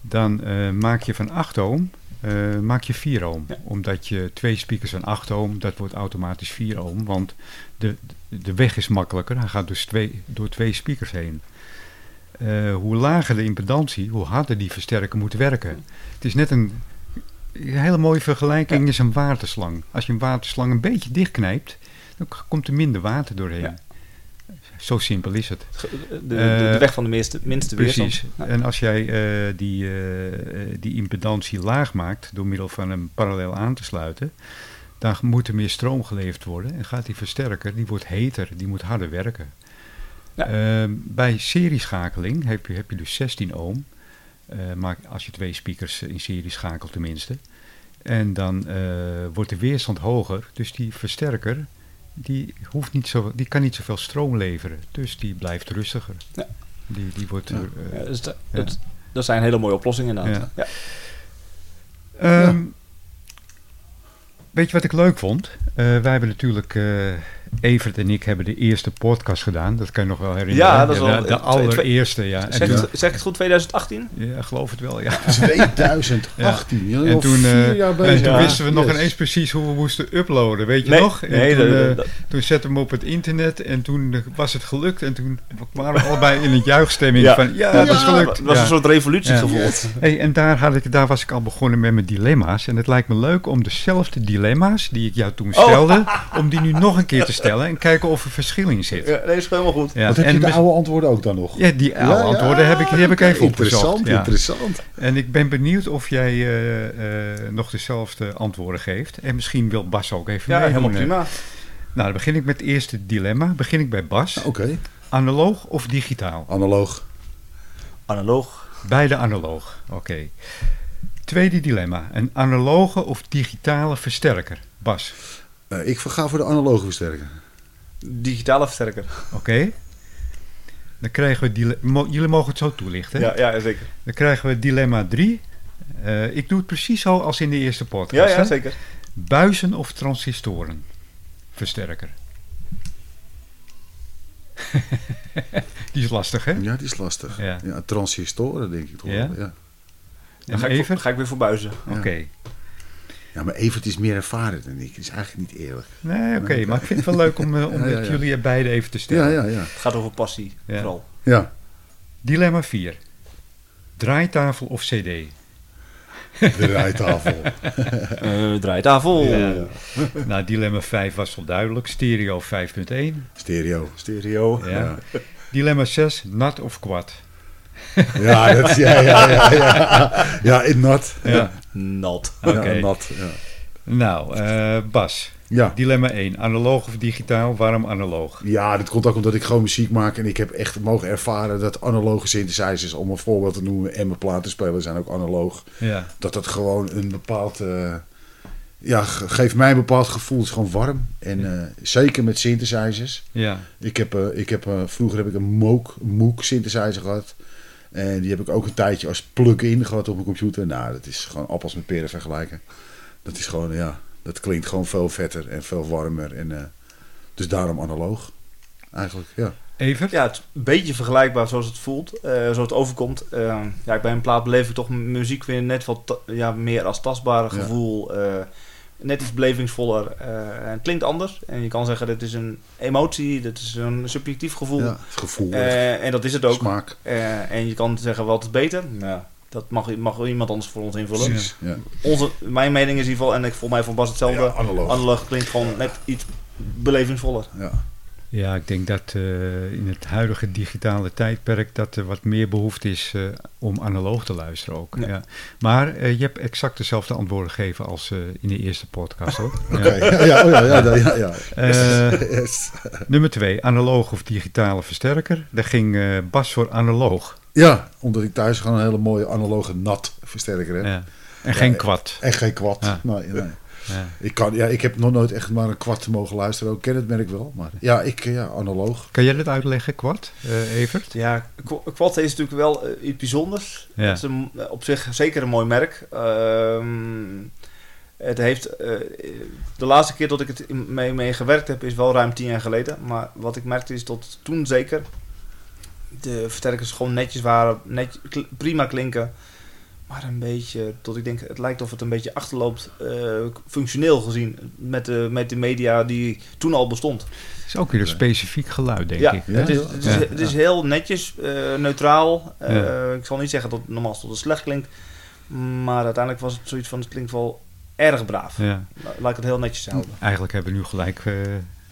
Dan eh, maak je van 8 ohm, eh, maak je 4 ohm. Ja. Omdat je twee speakers van 8 ohm, dat wordt automatisch 4 ohm. Want de, de weg is makkelijker. Hij gaat dus twee, door twee speakers heen. Eh, hoe lager de impedantie, hoe harder die versterker moet werken. Het is net een, een hele mooie vergelijking, is een waterslang. Als je een waterslang een beetje dichtknijpt, dan komt er minder water doorheen. Ja. Zo simpel is het. De, de, de Eh, weg van de minste, minste Precies. weerstand. Ja. En als jij eh, die, eh, die impedantie laag maakt door middel van hem parallel aan te sluiten, dan moet er meer stroom geleverd worden. En gaat die versterker, die wordt heter, die moet harder werken. Ja. Ehm, bij serieschakeling heb je, heb je dus 16 ohm. maar als je twee speakers in serie schakelt tenminste. En dan wordt de weerstand hoger. Dus die versterker, die, hoeft niet zo, die kan niet zoveel stroom leveren. Dus die blijft rustiger. Ja. Die, die wordt... Ja. eh, Ja, dus dat, Ja. dat, dat zijn hele mooie oplossingen inderdaad. Ja. Ja. Ehm, Weet je wat ik leuk vond? Eh, wij hebben natuurlijk, eh Evert en ik hebben de eerste podcast gedaan. Dat kan je nog wel herinneren. Ja, dat is de, wel- de allereerste, ja. Zeg, het, zeg ik het goed, 2018? ja, geloof het wel, ja. 2018. Jullie En al toen, eh, jaar en toen Ja. wisten we nog Yes. ineens precies hoe we moesten uploaden, weet je Nee, nog? En nee, toen, eh, dat- toen zetten we hem op het internet en toen was het gelukt. En toen waren we allebei in een juichstemming Ja. van, ja, Ja, dat is gelukt. Het was Ja. een soort revolutiegevoel. Yes. Hey, en daar, had ik, daar was ik al begonnen met mijn dilemma's. En het lijkt me leuk om dezelfde dilemma's die ik jou toen Oh. stelde, om die nu nog een keer te stellen en kijken of er verschil in zit. Ja, nee, is helemaal goed. Ja, Wat heb en je de mis- oude antwoorden ook dan nog? ja, die oude Ja, ja, antwoorden heb ik, die heb ik even Interessant, opgezocht. Ja. interessant. En ik ben benieuwd of jij eh, eh, nog dezelfde antwoorden geeft. En misschien wil Bas ook even Ja, meedoen, helemaal prima. Nou, dan begin ik met het eerste dilemma. Begin ik bij Bas. Oké, Analoog of digitaal? analoog. Analoog. Beide analoog. Oké. Tweede dilemma. Een analoge of digitale versterker? Bas. Eh, ik ga voor de analoge versterker. Digitale versterker. Oké. Dan krijgen we dile- mo- jullie mogen het zo toelichten. Ja, ja, zeker. Dan krijgen we dilemma 3. ik doe het precies zo als in de eerste podcast. Ja, ja, hè? zeker. Buizen of transistoren? Versterker. Die is lastig, hè? Ja, die is lastig. Ja. Ja, transistoren denk ik toch Ja? wel. Ja. Dan ga ik, voor, ga ik weer voor buizen. Ja. Oké. ja, maar Evert is meer ervaren dan ik. Dat is eigenlijk niet eerlijk. Nee, oké. Maar ik vind het wel leuk om, eh, om Ja, ja, met ja. jullie er beide even te stellen. Ja, ja, ja. Het gaat over passie, Ja. vooral. Ja, Dilemma 4. Draaitafel of cd? de rijtafel. Eh draaitafel. Ja. nou, dilemma 5 was wel duidelijk. Stereo 5.1. Stereo. Stereo. Ja. Ja. Dilemma 6. Nat of kwad? Ja, dat, ja, ja, ja, ja. Ja, in nat. Ja. Nat. Oké. Ja, nat. Ja. Nou, eh, Bas. Ja. Dilemma 1. Analoog of digitaal? Waarom analoog? ja, dat komt ook omdat ik gewoon muziek maak en ik heb echt mogen ervaren dat analoge synthesizers, om een voorbeeld te noemen, en mijn platenspelers zijn ook analoog. Ja. Dat dat gewoon een bepaald, eh, ja, ge- geeft mij een bepaald gevoel. Het is gewoon warm. En eh, zeker met synthesizers. Ja. Ik heb, eh, ik heb, eh, vroeger heb ik een Moog, Moog synthesizer gehad. En die heb ik ook een tijdje als plug-in gehad op mijn computer. Nou, dat is gewoon appels met peren vergelijken. Dat is gewoon, ja, dat klinkt gewoon veel vetter en veel warmer. En, eh, dus daarom analoog. Eigenlijk, ja. Evert? Ja, het is een beetje vergelijkbaar zoals het voelt, eh, zoals het overkomt. Eh, ja, bij een plaat beleef ik toch muziek weer net wat ja, meer als tastbare Ja. gevoel. eh, net iets belevingsvoller. eh, en klinkt anders. En je kan zeggen, dit is een emotie, dit is een subjectief gevoel. ja gevoel, Eh, en dat is het ook. smaak. Eh, en je kan zeggen, wat is beter? Nou, dat mag, mag iemand anders voor ons invullen. Precies, ja. Onze, mijn mening is in ieder geval, en ik volgens mij van Bas hetzelfde. Ja, analoog. Analoog klinkt gewoon net iets belevingsvoller. Ja. Ja, ik denk dat eh, in het huidige digitale tijdperk dat er wat meer behoefte is eh, om analoog te luisteren ook. Ja. Ja. Maar eh, je hebt exact dezelfde antwoorden gegeven als in de eerste podcast hoor. Oké, Ja. ja, ja, oh ja, ja, ja, ja. Yes. nummer twee, analoog of digitale versterker. Daar ging Bas voor analoog. Ja, omdat ik thuis gewoon een hele mooie analoge nat versterker heb. Ja. En geen Ja, kwad. En geen kwad. Ja. Nee, nee. Ja. Ik, kan, ja, ik heb nog nooit echt maar een kwart mogen luisteren. Ik ken het merk wel. Maar ja, ik, ja, analoog. Kan jij dat uitleggen, kwad, eh, Evert? Ja, Quad is natuurlijk wel eh, iets bijzonders. Ja. Het is een, op zich zeker een mooi merk. Ehm, het heeft, eh, de laatste keer dat ik het mee, mee gewerkt heb is wel ruim tien jaar geleden. Maar wat ik merkte is tot toen zeker de versterkers gewoon netjes waren, net, prima klinken. Maar een beetje, tot ik denk, het lijkt of het een beetje achterloopt, eh, functioneel gezien, met de, met de media die toen al bestond. Het is ook weer een specifiek geluid, denk Ja, ik. Ja, het, is, het, is, Ja. het is heel netjes, eh, neutraal. Eh, Ja. Ik zal niet zeggen dat het normaal tot het slecht klinkt. Maar uiteindelijk was het zoiets van, het klinkt wel erg braaf. Ja. Laat ik het heel netjes houden. Eigenlijk hebben we nu gelijk eh,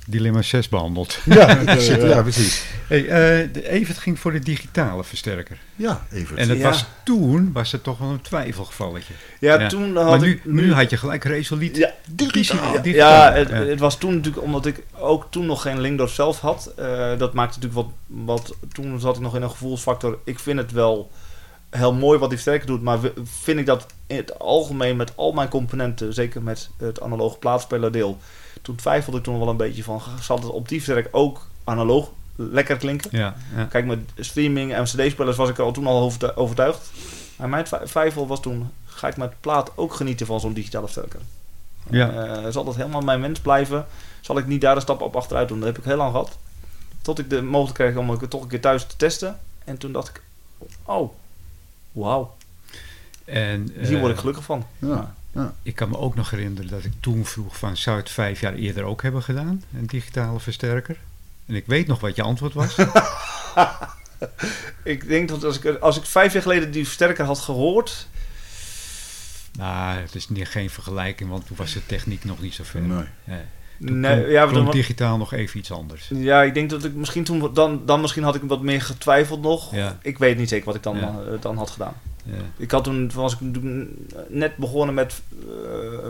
dilemma 6 behandeld. Ja, ja, precies. Hey, eh, de Evert ging voor de digitale versterker. Ja, even. En het Ja. was toen was het toch wel een twijfelgevalletje. Ja, Ja. toen Maar had nu, ik... nu had je gelijk resoluut. Ja, digitaal. Ja, digitaal. ja, het, Ja. het was toen natuurlijk omdat ik ook toen nog geen Linkdorf zelf had. Eh, dat maakte natuurlijk wat, wat. Toen zat ik nog in een gevoelsfactor. Ik vind het wel heel mooi wat die versterker doet. Maar we- vind ik dat in het algemeen met al mijn componenten, zeker met het analoge plaatspelerdeel. Toen twijfelde ik toen wel een beetje van. Zal het op die ook analoog lekker klinken? Ja, ja. Kijk, met streaming en cd-spelers was ik er al toen al overtu- overtuigd. Maar mijn twi- twijfel was toen, ga ik met plaat ook genieten van zo'n digitale versterker? Ja. Eh, zal dat helemaal mijn wens blijven? Zal ik niet daar een stap op achteruit doen? Dat heb ik heel lang gehad. Tot ik de mogelijkheid kreeg om het toch een keer thuis te testen. En toen dacht ik, oh, wauw, En, hier eh, word ik gelukkig van. Ja. Ik kan me ook nog herinneren dat ik toen vroeg van zou het vijf jaar eerder ook hebben gedaan, een digitale versterker? En ik weet nog wat je antwoord was. Ik denk dat als ik, als ik vijf jaar geleden die versterker had gehoord... nou, het is niet, geen vergelijking, want toen was de techniek nog niet zo ver. Nee. Ja. Toen Nee, ja, dan, digitaal nog even iets anders. ja, ik denk dat ik misschien toen... Dan, dan misschien had ik wat meer getwijfeld nog. Ja. Ik weet niet zeker wat ik dan, Ja. eh, dan had gedaan. Ja. Ik had toen, was ik net begonnen met, eh,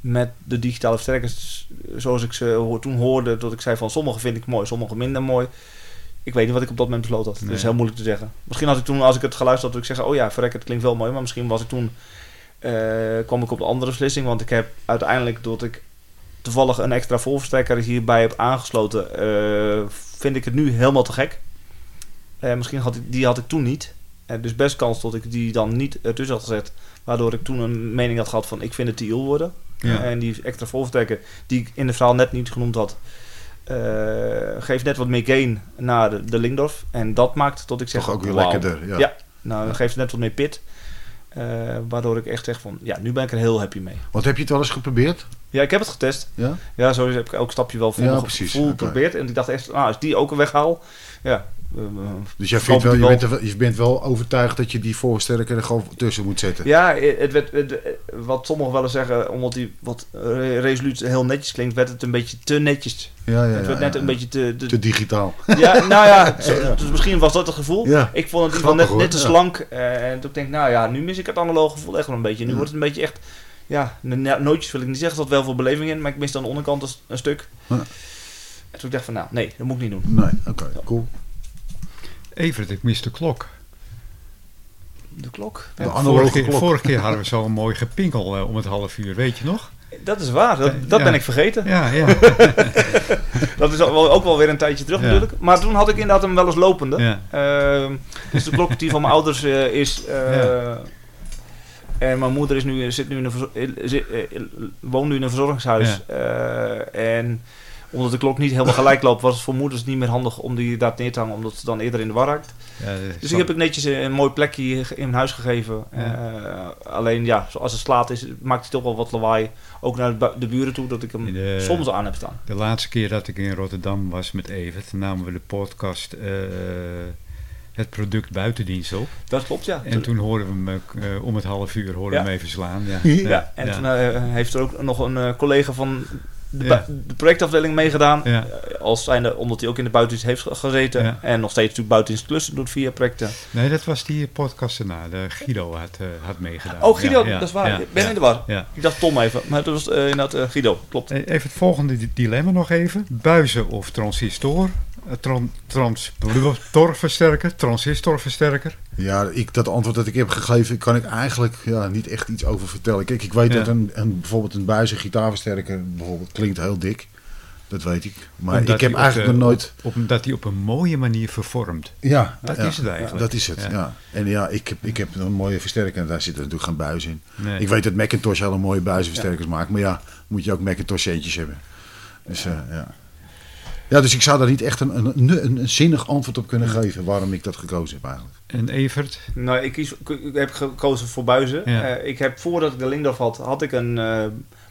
met de digitale versterkers zoals ik ze toen hoorde. Dat ik zei van sommige vind ik mooi, sommige minder mooi. Ik weet niet wat ik op dat moment besloten had. Dat is heel moeilijk te zeggen. Misschien had ik toen, als ik het geluisterd had, ik zeggen... Oh ja, verrek, het klinkt wel mooi. Maar misschien was ik toen... eh, kwam ik op een andere beslissing. Want ik heb uiteindelijk, doordat ik toevallig een extra volversterker hierbij heb aangesloten... eh, vind ik het nu helemaal te gek. Misschien had ik, die had ik toen niet. Dus best kans dat ik die dan niet ertussen had gezet. Waardoor ik toen een mening had gehad van ik vind het te worden. Ja. En die extra volversterker die ik in het verhaal net niet genoemd had. eh, geeft net wat meer gain naar de, de Lingdorf. En dat maakt tot ik zeg... Toch ook weer lekkerder. Ja. Ja. Nou, geeft net wat meer pit. Eh, waardoor ik echt zeg van... Ja, nu ben ik er heel happy mee. Want heb je het wel eens geprobeerd? Ja, ik heb het getest. Ja? Ja, zo heb ik elk stapje wel vol, Ja, precies. vol Oké. geprobeerd. En ik dacht echt, nou, als die ook een weghaal... Ja, Dus jij vindt wel, je, bent wel- je bent wel overtuigd dat je die voorsterker er gewoon tussen moet zetten. Ja, het werd, het- wat sommigen wel eens zeggen, omdat die wat eh, resoluut heel netjes klinkt, werd het een beetje te netjes. Ja, ja, het werd net een beetje te... te- Te digitaal. ja, nou ja, dus misschien was dat het gevoel. Ja. Ik vond het in ieder geval net, te slank. eh, en toen denk ik, nou ja, nu mis ik het analoge gevoel echt wel een beetje. Nu wordt het een beetje echt... Ja, de no- nootjes wil ik niet zeggen, zat wel veel beleving in, maar ik mis aan de onderkant een, een stuk. Ja. En toen dacht ik van, nou, nee, dat moet ik niet doen. Nee, oké, cool. Evert, ik mis de klok. De klok. De analoge vorige, keer, klok. vorige keer hadden we zo'n mooi gepinkel eh, om het half uur, weet je nog? dat is waar, dat, dat Ja. ben ik vergeten. Ja, ja. Dat is ook wel, weer een tijdje terug Ja. natuurlijk. Maar toen had ik inderdaad hem wel eens lopende. ja. Ehm, dus de klok die van mijn ouders eh, is. eh. En mijn moeder is nu, zit nu in een zit, woont nu in een verzorgingshuis. En omdat de klok niet helemaal gelijk loopt, was het voor moeders niet meer handig om die daar neer te hangen, omdat ze dan eerder in de war raakt. ja Dus die heb ik netjes een mooi plekje in mijn huis gegeven. Ja. Eh, alleen ja, zoals het slaat is, maakt hij toch wel wat lawaai. Ook naar de, bu- de buren toe, dat ik hem de- soms aan heb staan. De laatste keer dat ik in Rotterdam was met Evert, namen we de podcast eh, Het Product Buitendienst op. Dat klopt, ja. En toen hoorden we hem eh, om het half uur hoorden we Ja. hem even slaan. Ja, Ja, en toen heeft er ook nog een collega van de, Ja. bu- de projectafdeling meegedaan. Ja. Eh, Als zijnde, omdat hij ook in de buitendienst heeft ge- gezeten. Ja. En nog steeds natuurlijk buitendienst klussen doet via projecten. Nee, dat was die podcast erna. De Guido had, eh, had meegedaan. Oh, Guido, dat is waar. ik ben in de war. Ik dacht Tom even, maar dat was eh, inderdaad eh, Guido. Klopt. Even het volgende di- dilemma nog even. Buizen of transistor? Eh, Tran, transistorversterker, transistorversterker. Ja, ik, dat antwoord dat ik heb gegeven, kan ik eigenlijk ja, niet echt iets over vertellen. Kijk, ik weet Ja. dat een, een, bijvoorbeeld een buizen gitaarversterker bijvoorbeeld klinkt heel dik. Dat weet ik. Maar Omdat ik heb eigenlijk nog nooit... Op, omdat hij op een mooie manier vervormt. Ja, Dat ja, is het eigenlijk. Dat is het, Ja. En ja, ik heb, ik heb een mooie versterker en daar zit natuurlijk geen buis in. Nee. Ik weet dat Macintosh hele mooie buizenversterkers maakt, maar ja, moet je ook Macintosh centjes hebben. Dus eh, ja. Ja, dus ik zou daar niet echt een, een, een, een zinnig antwoord op kunnen geven waarom ik dat gekozen heb eigenlijk. En Evert? Nou, ik, kies, ik, ik heb gekozen voor buizen. Ja. Eh, ik heb voordat ik de Lingdorf had, had ik een eh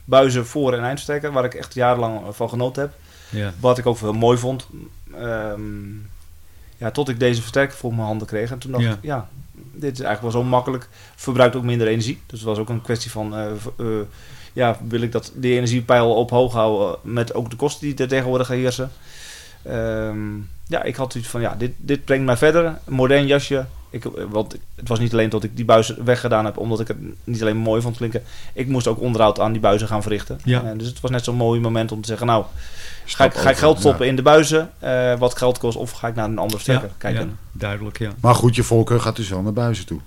buizen voor- en eindversterker. Waar ik echt jarenlang van genoten heb. Ja. Wat ik ook wel mooi vond. Ehm, ja, tot ik deze versterker voor mijn handen kreeg. En toen dacht Ja. ik, ja, dit is eigenlijk wel zo makkelijk. Verbruikt ook minder energie. Dus het was ook een kwestie van... eh, eh, ja, wil ik dat die energiepeil op hoog houden met ook de kosten die er tegenwoordig heersen. Ehm, ja, ik had zoiets van, ja, dit, dit brengt mij verder. Een modern jasje. Ik, want het was niet alleen dat ik die buizen weggedaan heb, omdat ik het niet alleen mooi vond klinken. Ik moest ook onderhoud aan die buizen gaan verrichten. Ja. Eh, dus het was net zo'n mooi moment om te zeggen, nou, ga ik, ga ik geld ja. stoppen in de buizen, eh, wat geld kost, of ga ik naar een ander stekker kijken. ja, duidelijk, ja. Maar goed, je voorkeur gaat dus wel naar buizen toe.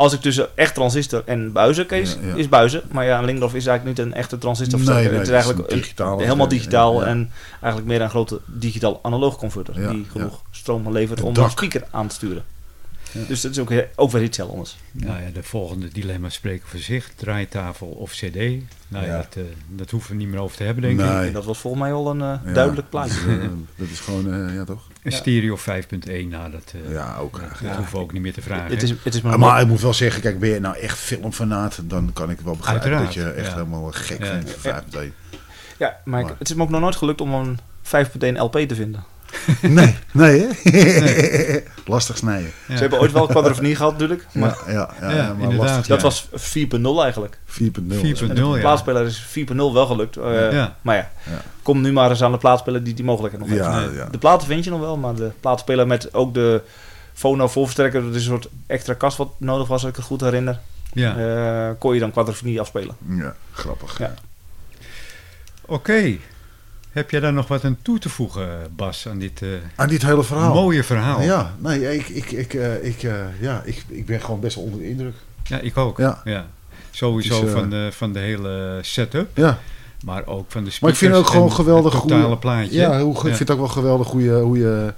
Als ik tussen echt transistor en buizen kies, Ja, ja. is buizen. Maar ja, Lingdorf is eigenlijk niet een echte transistor. Nee, nee, het is eigenlijk een een- digitaal- helemaal digitaal ja, ja. en eigenlijk meer een grote digitaal analoog converter. Die genoeg stroom levert om een speaker aan te sturen. Dus dat is ook, ook weer iets heel anders. Nou ja, de volgende dilemma's spreken voor zich. Draaitafel of cd. Nou ja, Ja. dat, eh, dat hoeven we niet meer over te hebben, denk ik. En dat was volgens mij al een eh, Ja. duidelijk plaatje. Dat is gewoon, eh, ja toch? Een Ja. stereo 5.1, nou dat, eh, Ja, ook dat, graag. dat ja. hoeven we ook niet meer te vragen. Het is, het is maar, Maar ik moet wel zeggen, kijk, ben je nou echt filmfanaat, dan kan ik wel begrijpen Uiteraard, dat je echt ja. helemaal gek Ja. vindt van 5.1. ja, maar maar- het is me ook nog nooit gelukt om een 5.1 LP te vinden. Nee, nee hè? Lastig snijden. Ja. Ze hebben ooit wel quadrofonie gehad natuurlijk. Maar Ja, ja, ja, maar inderdaad, lastig. ja. dat was 4.0 eigenlijk. 4.0. 4.0. En de plaatspeler is 4.0 wel gelukt. eh, Ja. Maar ja, Ja. kom nu maar eens aan de plaatspeler die die mogelijkheid nog heeft. Ja, Nee. ja. De platen vind je nog wel, maar de plaatspeler met ook de fono voorversterker, dat is een soort extra kast wat nodig was, als ik het goed herinner, Ja. eh, kon je dan quadrofonie afspelen. ja, grappig. Ja. Oké. Heb jij daar nog wat aan toe te voegen, Bas, aan dit eh, Aan dit hele verhaal. mooie verhaal? Ja, nee, ik, ik, ik, eh, ik, eh, ja, ik, ik ben gewoon best wel onder de indruk. Ja, ik ook. Ja. Ja. Sowieso is, eh, van, de, van de hele setup, Ja, maar ook van de speakers maar ik vind het ook gewoon en geweldig het totale plaatje. ja, hoe, ik vind het ook wel geweldig hoe je, hoe je,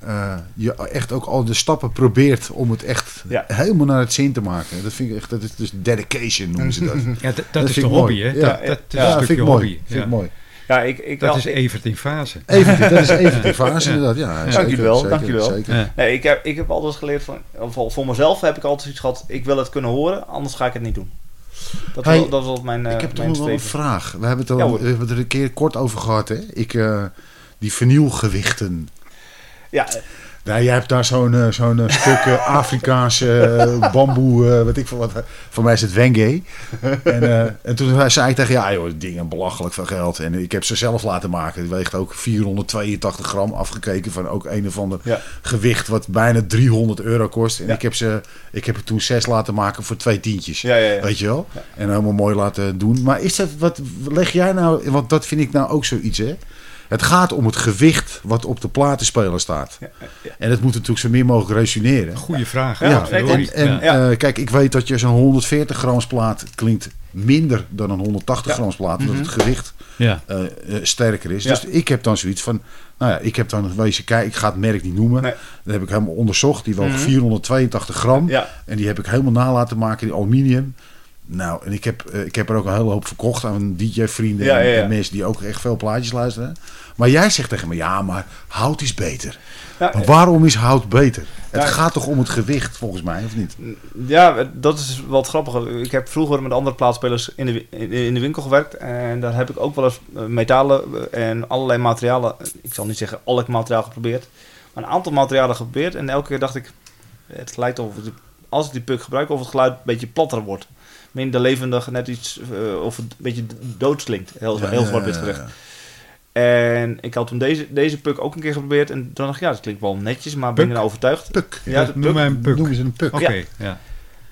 eh, je echt ook al de stappen probeert om het echt Ja. helemaal naar het zin te maken. Dat vind ik echt, dat is dus dedication noemen ze dat. Ja, dat, dat, Dat is de hobby, hè? Ja. Dat, dat is ja, een vind stukje hobby. Vind ik mooi. Ja, ik, ik, Dat is Evert in fase. Even, dat is even die fase inderdaad. Ja, Dank jullie wel, zeker, dank jullie wel. Zeker. Ja. nee, ik, heb, ik heb altijd geleerd van, voor, voor mezelf heb ik altijd iets gehad, ik wil het kunnen horen, anders ga ik het niet doen. Dat, Hey, was, dat was mijn, eh ik heb toch nog wel een vraag. We hebben het, al, Ja, we hebben het er een keer kort over gehad. Hè? Ik, eh, die vernielgewichten. Ja, Nou, jij hebt daar zo'n eh, zo'n eh, stuk Afrikaanse eh, bamboe, weet ik veel wat. Voor mij is het Wenge. en, en toen zei ik tegen ja, joh, dingen belachelijk veel geld. En ik heb ze zelf laten maken. Die weegt ook 482 gram afgekeken van ook een of ander Ja. gewicht wat bijna 300 euro kost. En Ja. ik, heb ze, ik heb er toen zes laten maken voor twee tientjes. ja. Weet je wel? En helemaal mooi laten doen. Maar is dat, wat leg jij nou, want dat vind ik nou ook zoiets hè. Het gaat om het gewicht wat op de platenspeler staat. Ja, ja. En het moet natuurlijk zo min mogelijk resoneren. Goeie vraag. Ja, en, klopt. en Ja. eh, kijk, ik weet dat je zo'n 140 grams plaat klinkt minder dan een 180 Ja. grams plaat. Omdat het gewicht ja. eh, eh, sterker is. Ja. Dus ik heb dan zoiets van, nou ja, ik heb dan wezen kijken, ik ga het merk niet noemen. Nee. Dat heb ik helemaal onderzocht. Die woog Mhm. 482 gram. Ja. En die heb ik helemaal na laten maken, die aluminium. Nou, en ik heb, eh, ik heb er ook een hele hoop verkocht aan DJ-vrienden Ja, en, ja, ja. en mensen die ook echt veel plaatjes luisteren. Maar jij zegt tegen me, ja, maar hout is beter. Maar waarom is hout beter? Het gaat toch om het gewicht, volgens mij, of niet? Ja, dat is wat grappiger. Ik heb vroeger met andere plaatspelers in de, in de winkel gewerkt. En daar heb ik ook wel eens eh, metalen eh, en allerlei materialen. Ik zal niet zeggen elk materiaal geprobeerd. Maar een aantal materialen geprobeerd. En elke keer dacht ik, het lijkt of als ik die puk gebruik, of het geluid een beetje platter wordt. Minder levendig, net iets, eh, of het een beetje doods klinkt. Heel, heel Ja, zwart-wit ja, gezegd. ja. En ik had toen deze, deze puk ook een keer geprobeerd. En toen dacht ik, ja, dat klinkt wel netjes, maar ben ik nou overtuigd? Puk. Ja, Noem puk. mij een puk. Noemen ze een puk. Oké, ja.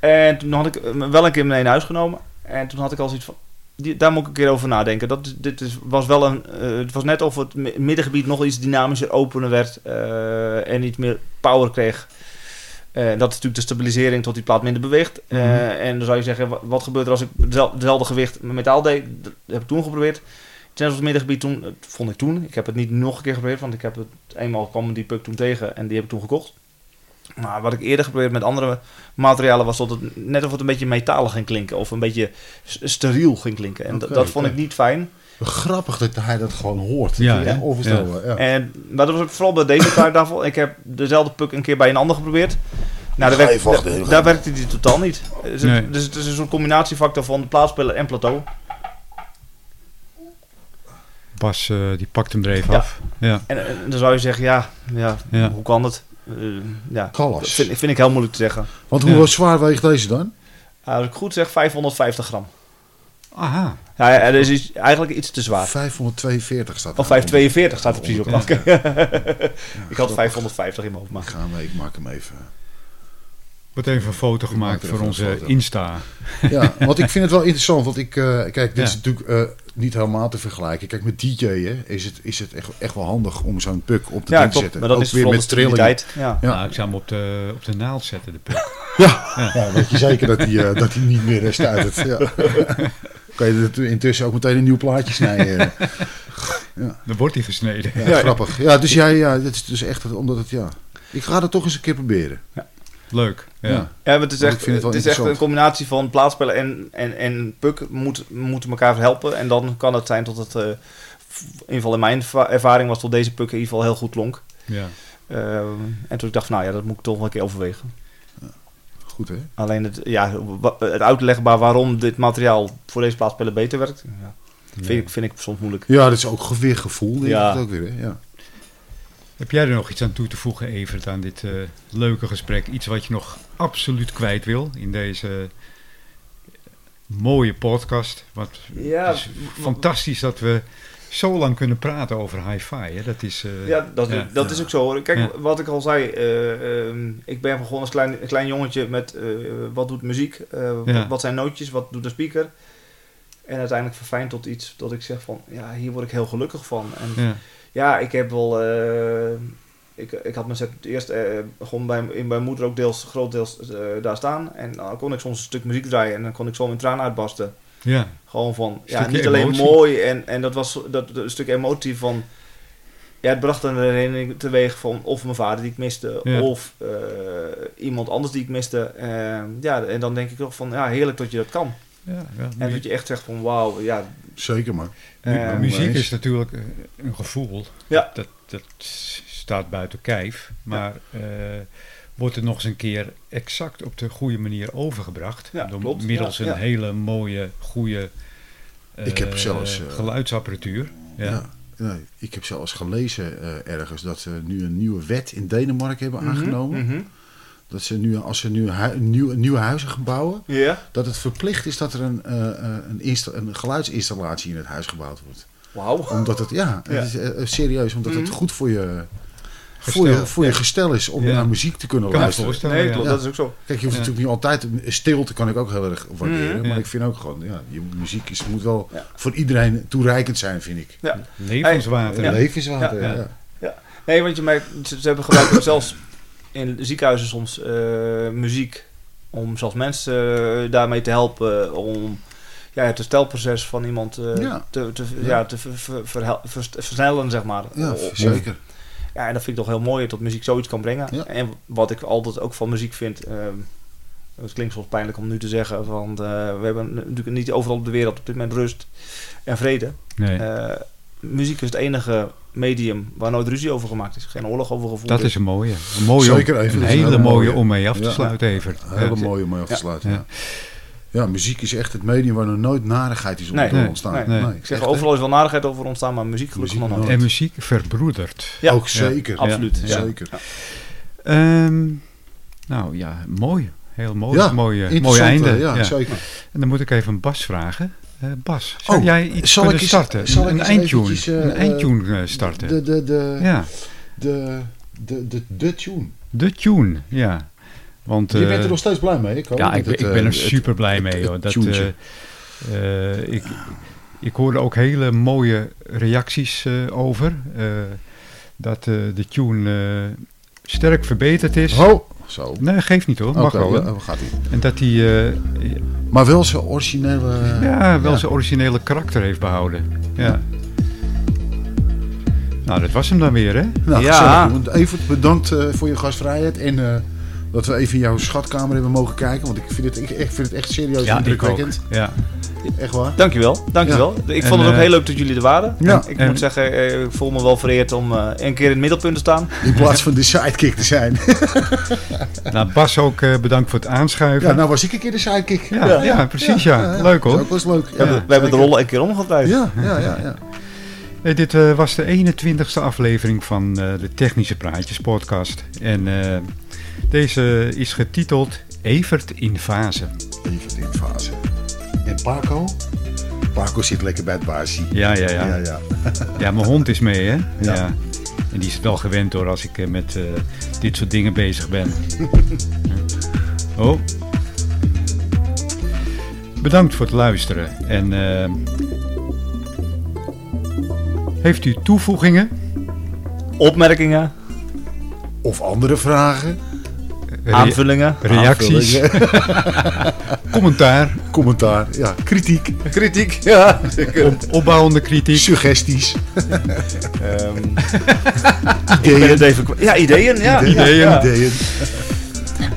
En toen had ik hem wel een keer mee naar huis genomen. En toen had ik al zoiets van... Die, daar moet ik een keer over nadenken. Dat, dit is, was wel een, eh, het was net of het mi- middengebied nog iets dynamischer, opener werd. eh, en iets meer power kreeg. Eh, dat is natuurlijk de stabilisering tot die plaat minder beweegt. Eh, Mhm. En dan zou je zeggen, wat, wat gebeurt er als ik dezelfde gewicht met metaal deed? Dat heb ik toen geprobeerd. Als het middengebied toen, dat vond ik toen. Ik heb het niet nog een keer geprobeerd, want ik heb het eenmaal kwam die puk toen tegen en die heb ik toen gekocht. Maar wat ik eerder geprobeerd met andere materialen was dat het net of het een beetje metalig ging klinken of een beetje steriel ging klinken. En dat- vond ik niet fijn. Grappig dat hij dat gewoon hoort. Ja, Dat onvoorstelbaar. Ja. En, maar dat was vooral bij deze kaart daarvoor. Ik heb dezelfde puk een keer bij een ander geprobeerd. Nou, daar, werkt- daar- daar werkte die totaal niet. Dus, Nee. het, dus het is een soort combinatiefactor van plaatspeler en plateau. Bas, eh, die pakt hem er even Ja. af. Ja. En, en dan zou je zeggen, ja, ja, Ja. hoe kan het? Eh, ja, Kallas. dat vind, vind ik heel moeilijk te zeggen. Want hoe Ja. zwaar weegt deze dan? Uh, als ik goed zeg, 550 gram. Aha. Ja, ja, dat is iets- eigenlijk iets te zwaar. 542 staat er. Of 542 staat er precies op. Ja. Oké. ik had grappig. 550 in mijn hoofd. Ik, Maar. ga hem, ik maak hem even. Wordt even een foto Ik gemaakt maak voor onze. Insta. Ja, want ik vind het wel interessant. Want ik, eh, kijk, dit Ja. is natuurlijk eh, niet helemaal te vergelijken. Kijk, met DJ'en is het, is het echt, echt wel handig om zo'n puk op de Ja, ding te zetten. Maar dat Ook is vooral de trilling. Ja. Ja. Nou, ik zou hem op de, op de naald zetten, de puk. Ja, ja. weet je zeker dat hij eh, dat hij niet meer eh, stuitert. Ja. Kan je er intussen ook meteen een nieuw plaatje snijden. Dan wordt hij gesneden. Ja, Ja. grappig. Ja, dus jij, ja, dat is dus echt omdat het, ja. Ik ga het toch eens een keer proberen. Leuk. Ja. Ja. Ja, maar het is echt, ik vind het wel het is echt een combinatie van plaatspellen en, en, en puk moet, moeten elkaar helpen. En dan kan het zijn tot het, eh, in ieder geval in mijn erva- ervaring was tot deze puk in ieder geval heel goed klonk. Ja. Ehm, en toen ik dacht van, nou ja, dat moet ik toch wel een keer overwegen. Goed, hè? Alleen het, ja, het uitlegbaar waarom dit materiaal voor deze plaatspellen beter werkt, ja, vind, ik, vind ik soms moeilijk. Ja, dat is ook weer gevoel, denk Ja. ik ook weer. Hè? Ja. Heb jij er nog iets aan toe te voegen, Evert, aan dit eh, leuke gesprek? Iets wat je nog absoluut kwijt wil in deze mooie podcast? Wat Ja, het is fantastisch dat we zo lang kunnen praten over hi-fi. Hè? Dat is, eh, Ja, dat, Ja. dat is ook zo. hoor. Kijk, Ja. wat ik al zei. eh, ehm, ik ben begonnen als klein, een klein jongetje met eh, wat doet muziek? eh, Ja. Wat zijn nootjes? Wat doet de speaker? En uiteindelijk verfijnd tot iets dat ik zeg van... Ja, hier word ik heel gelukkig van. En ja. ja, ik heb wel... eh, ik, ik had mijn set eerst eh, gewoon bij, in mijn moeder ook deels, grootdeels eh, daar staan. En dan kon ik soms een stuk muziek draaien. En dan kon ik zo in tranen uitbarsten. ja. Gewoon van, ja, niet alleen emotie. mooi en, en dat was dat, dat, een stuk emotie van, ja, het bracht een herinnering teweeg van of mijn vader die ik miste, Ja. of eh, iemand anders die ik miste. Eh, ja, en dan denk ik toch van, ja, heerlijk dat je dat kan. Ja, ja. En dat je echt zegt van, wauw, ja, Zeker, maar. Mu- eh, muziek is natuurlijk eh, een gevoel. Ja. Dat, dat staat buiten kijf. Maar eh, wordt het nog eens een keer exact op de goede manier overgebracht. Ja, door klopt. middels Ja, een ja. hele mooie, goede eh, Ik heb zelfs, eh, geluidsapparatuur. Ja. Ik heb zelfs gelezen eh, ergens dat ze nu een nieuwe wet in Denemarken hebben aangenomen. Mhm, mhm. Dat ze nu, als ze nu hui- nieuwe, nieuwe huizen gaan bouwen, Ja, dat het verplicht is dat er een, eh, eh, een, een geluidsinstallatie in het huis gebouwd wordt. wauw. Omdat het, ja, Ja. Het is, eh, serieus, omdat het Mhm. goed voor je, voor je, Gestel. voor je gestel is om Ja. naar muziek te kunnen Kan luisteren. Nee, ja. klopt, Ja. dat is ook zo. Kijk, je hoeft Ja. natuurlijk niet altijd, stilte kan ik ook heel erg waarderen, Mhm. maar Ja. ik vind ook gewoon, ja, je muziek is, moet wel Ja. voor iedereen toereikend zijn, vind ik. Ja. Levenswater. Ja. Levenswater, Ja. ja. Ja. Nee, want je merkt, ze, ze hebben gebruikt zelfs in ziekenhuizen soms eh, muziek om zelfs mensen eh, daarmee te helpen om ja, het herstelproces van iemand eh, Ja. te, te, Ja. ja. te ver- ver- versnellen, zeg maar. Ja, zeker. Ja, en dat vind ik toch heel mooi dat muziek zoiets kan brengen. Ja. En wat ik altijd ook van muziek vind, ehm, het klinkt soms pijnlijk om nu te zeggen, want eh, we hebben natuurlijk niet overal op de wereld op dit moment rust en vrede. Nee, Eh, muziek is het enige medium waar nooit ruzie over gemaakt is. Geen oorlog over gevoerd. dat is een mooie. Een, mooie Zeker om- even, een een hele mooie mooie. om mee af te Ja. sluiten, Evert. Een hele mooie om mee af te Ja. sluiten. Ja. Ja. Muziek is echt het medium waar nog nooit narigheid is Nee, nee, ontstaan. nee. Nee. Ik zeg, echt, overal is wel narigheid over ontstaan, maar muziek gelukkig Muziek nog nooit. En muziek verbroedert. Ja. Ook zeker. Absoluut. Ja. Ja. Zeker. Ehm, nou ja, mooi. Heel mooi. Ja, mooi, einde. Ja, Ja. zeker. En dan moet ik even Bas vragen. Eh, Bas, zou Oh, jij iets zal kunnen ik eens- starten? zal ik een eens eindtune, eventjes, eh, een eindtune eh, starten. De, de, de, ja, de, de, de, de tune. de tune, ja. Want, Je bent eh, er nog steeds blij mee, ik Ja, ik, ben- het, ik eh, ben er het- super blij het- mee. het Hoor. Dat, eh, eh, ik, ik hoorde ook hele mooie reacties eh, over. eh, dat eh, de tune eh, sterk verbeterd is. Oh, zo. Nee, geeft niet hoor. Mag wel. ja, gaat. En dat hij eh, Maar wel zijn originele... ja, wel ja. zijn originele karakter heeft behouden. Ja. Nou, dat was hem dan weer, hè? Nou, Ja. gezellig. Evert, bedankt eh, voor je gastvrijheid en eh, dat we even in jouw schatkamer hebben mogen kijken. Want ik vind het, ik, ik vind het echt serieus Ja, ik ook. indrukwekkend. Ja. Echt waar. Dankjewel, dankjewel. Ik En, vond het ook eh, heel leuk dat jullie er waren. Ja. Ik En- moet zeggen, eh, ik voel me wel vereerd om eh, een keer in het middelpunt te staan. In plaats van de sidekick te zijn. Nou, Bas ook eh, bedankt voor het aanschuiven. ja, nou was ik een keer de sidekick. Ja, ja, precies, ja. Leuk, hoor. Dat was leuk. We hebben, we hebben de rollen een keer omgedraaid. Ja, ja, ja. ja. Dit eh, was de 21ste aflevering van eh, de Technische Praatjes podcast. En eh, deze is getiteld Evert in fase. Even in fase. En Paco? Paco zit lekker bij het baasje. Ja, ja, ja. Ja, ja. Ja, mijn hond is mee, hè? Ja. Ja. En die is wel gewend hoor als ik eh, met eh, dit soort dingen bezig ben. oh. Bedankt voor het luisteren. En eh, heeft u toevoegingen? Opmerkingen, Of andere vragen? Aanvullingen. reacties? Aanvullingen, Commentaar? Commentaar, ja, kritiek. Kritiek, ja. Op, opbouwende kritiek? Suggesties, ben ideeën. even ja, ideeën. Ja. Ideeën. Ja. ideeën.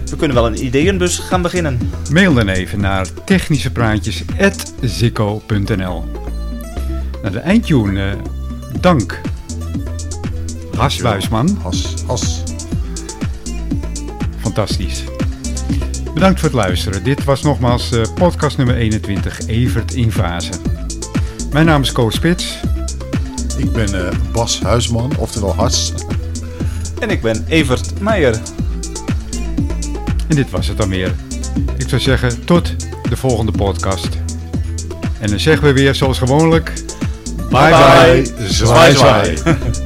We kunnen wel een ideeënbus gaan beginnen. Mail dan even naar technischepraatjes.zikko.nl Naar de eindtune, eh, dank. Has Buisman, As, as. Fantastisch. Bedankt voor het luisteren. Dit was nogmaals eh, podcast nummer 21, Evert in Fase. Mijn naam is Koos Spits. Ik ben eh, Bas Huisman, oftewel Has. En ik ben Evert Meijer. En dit was het dan weer. Ik zou zeggen, tot de volgende podcast. En dan zeggen we weer zoals gewoonlijk... Bye bye. Zwaai, zwaai.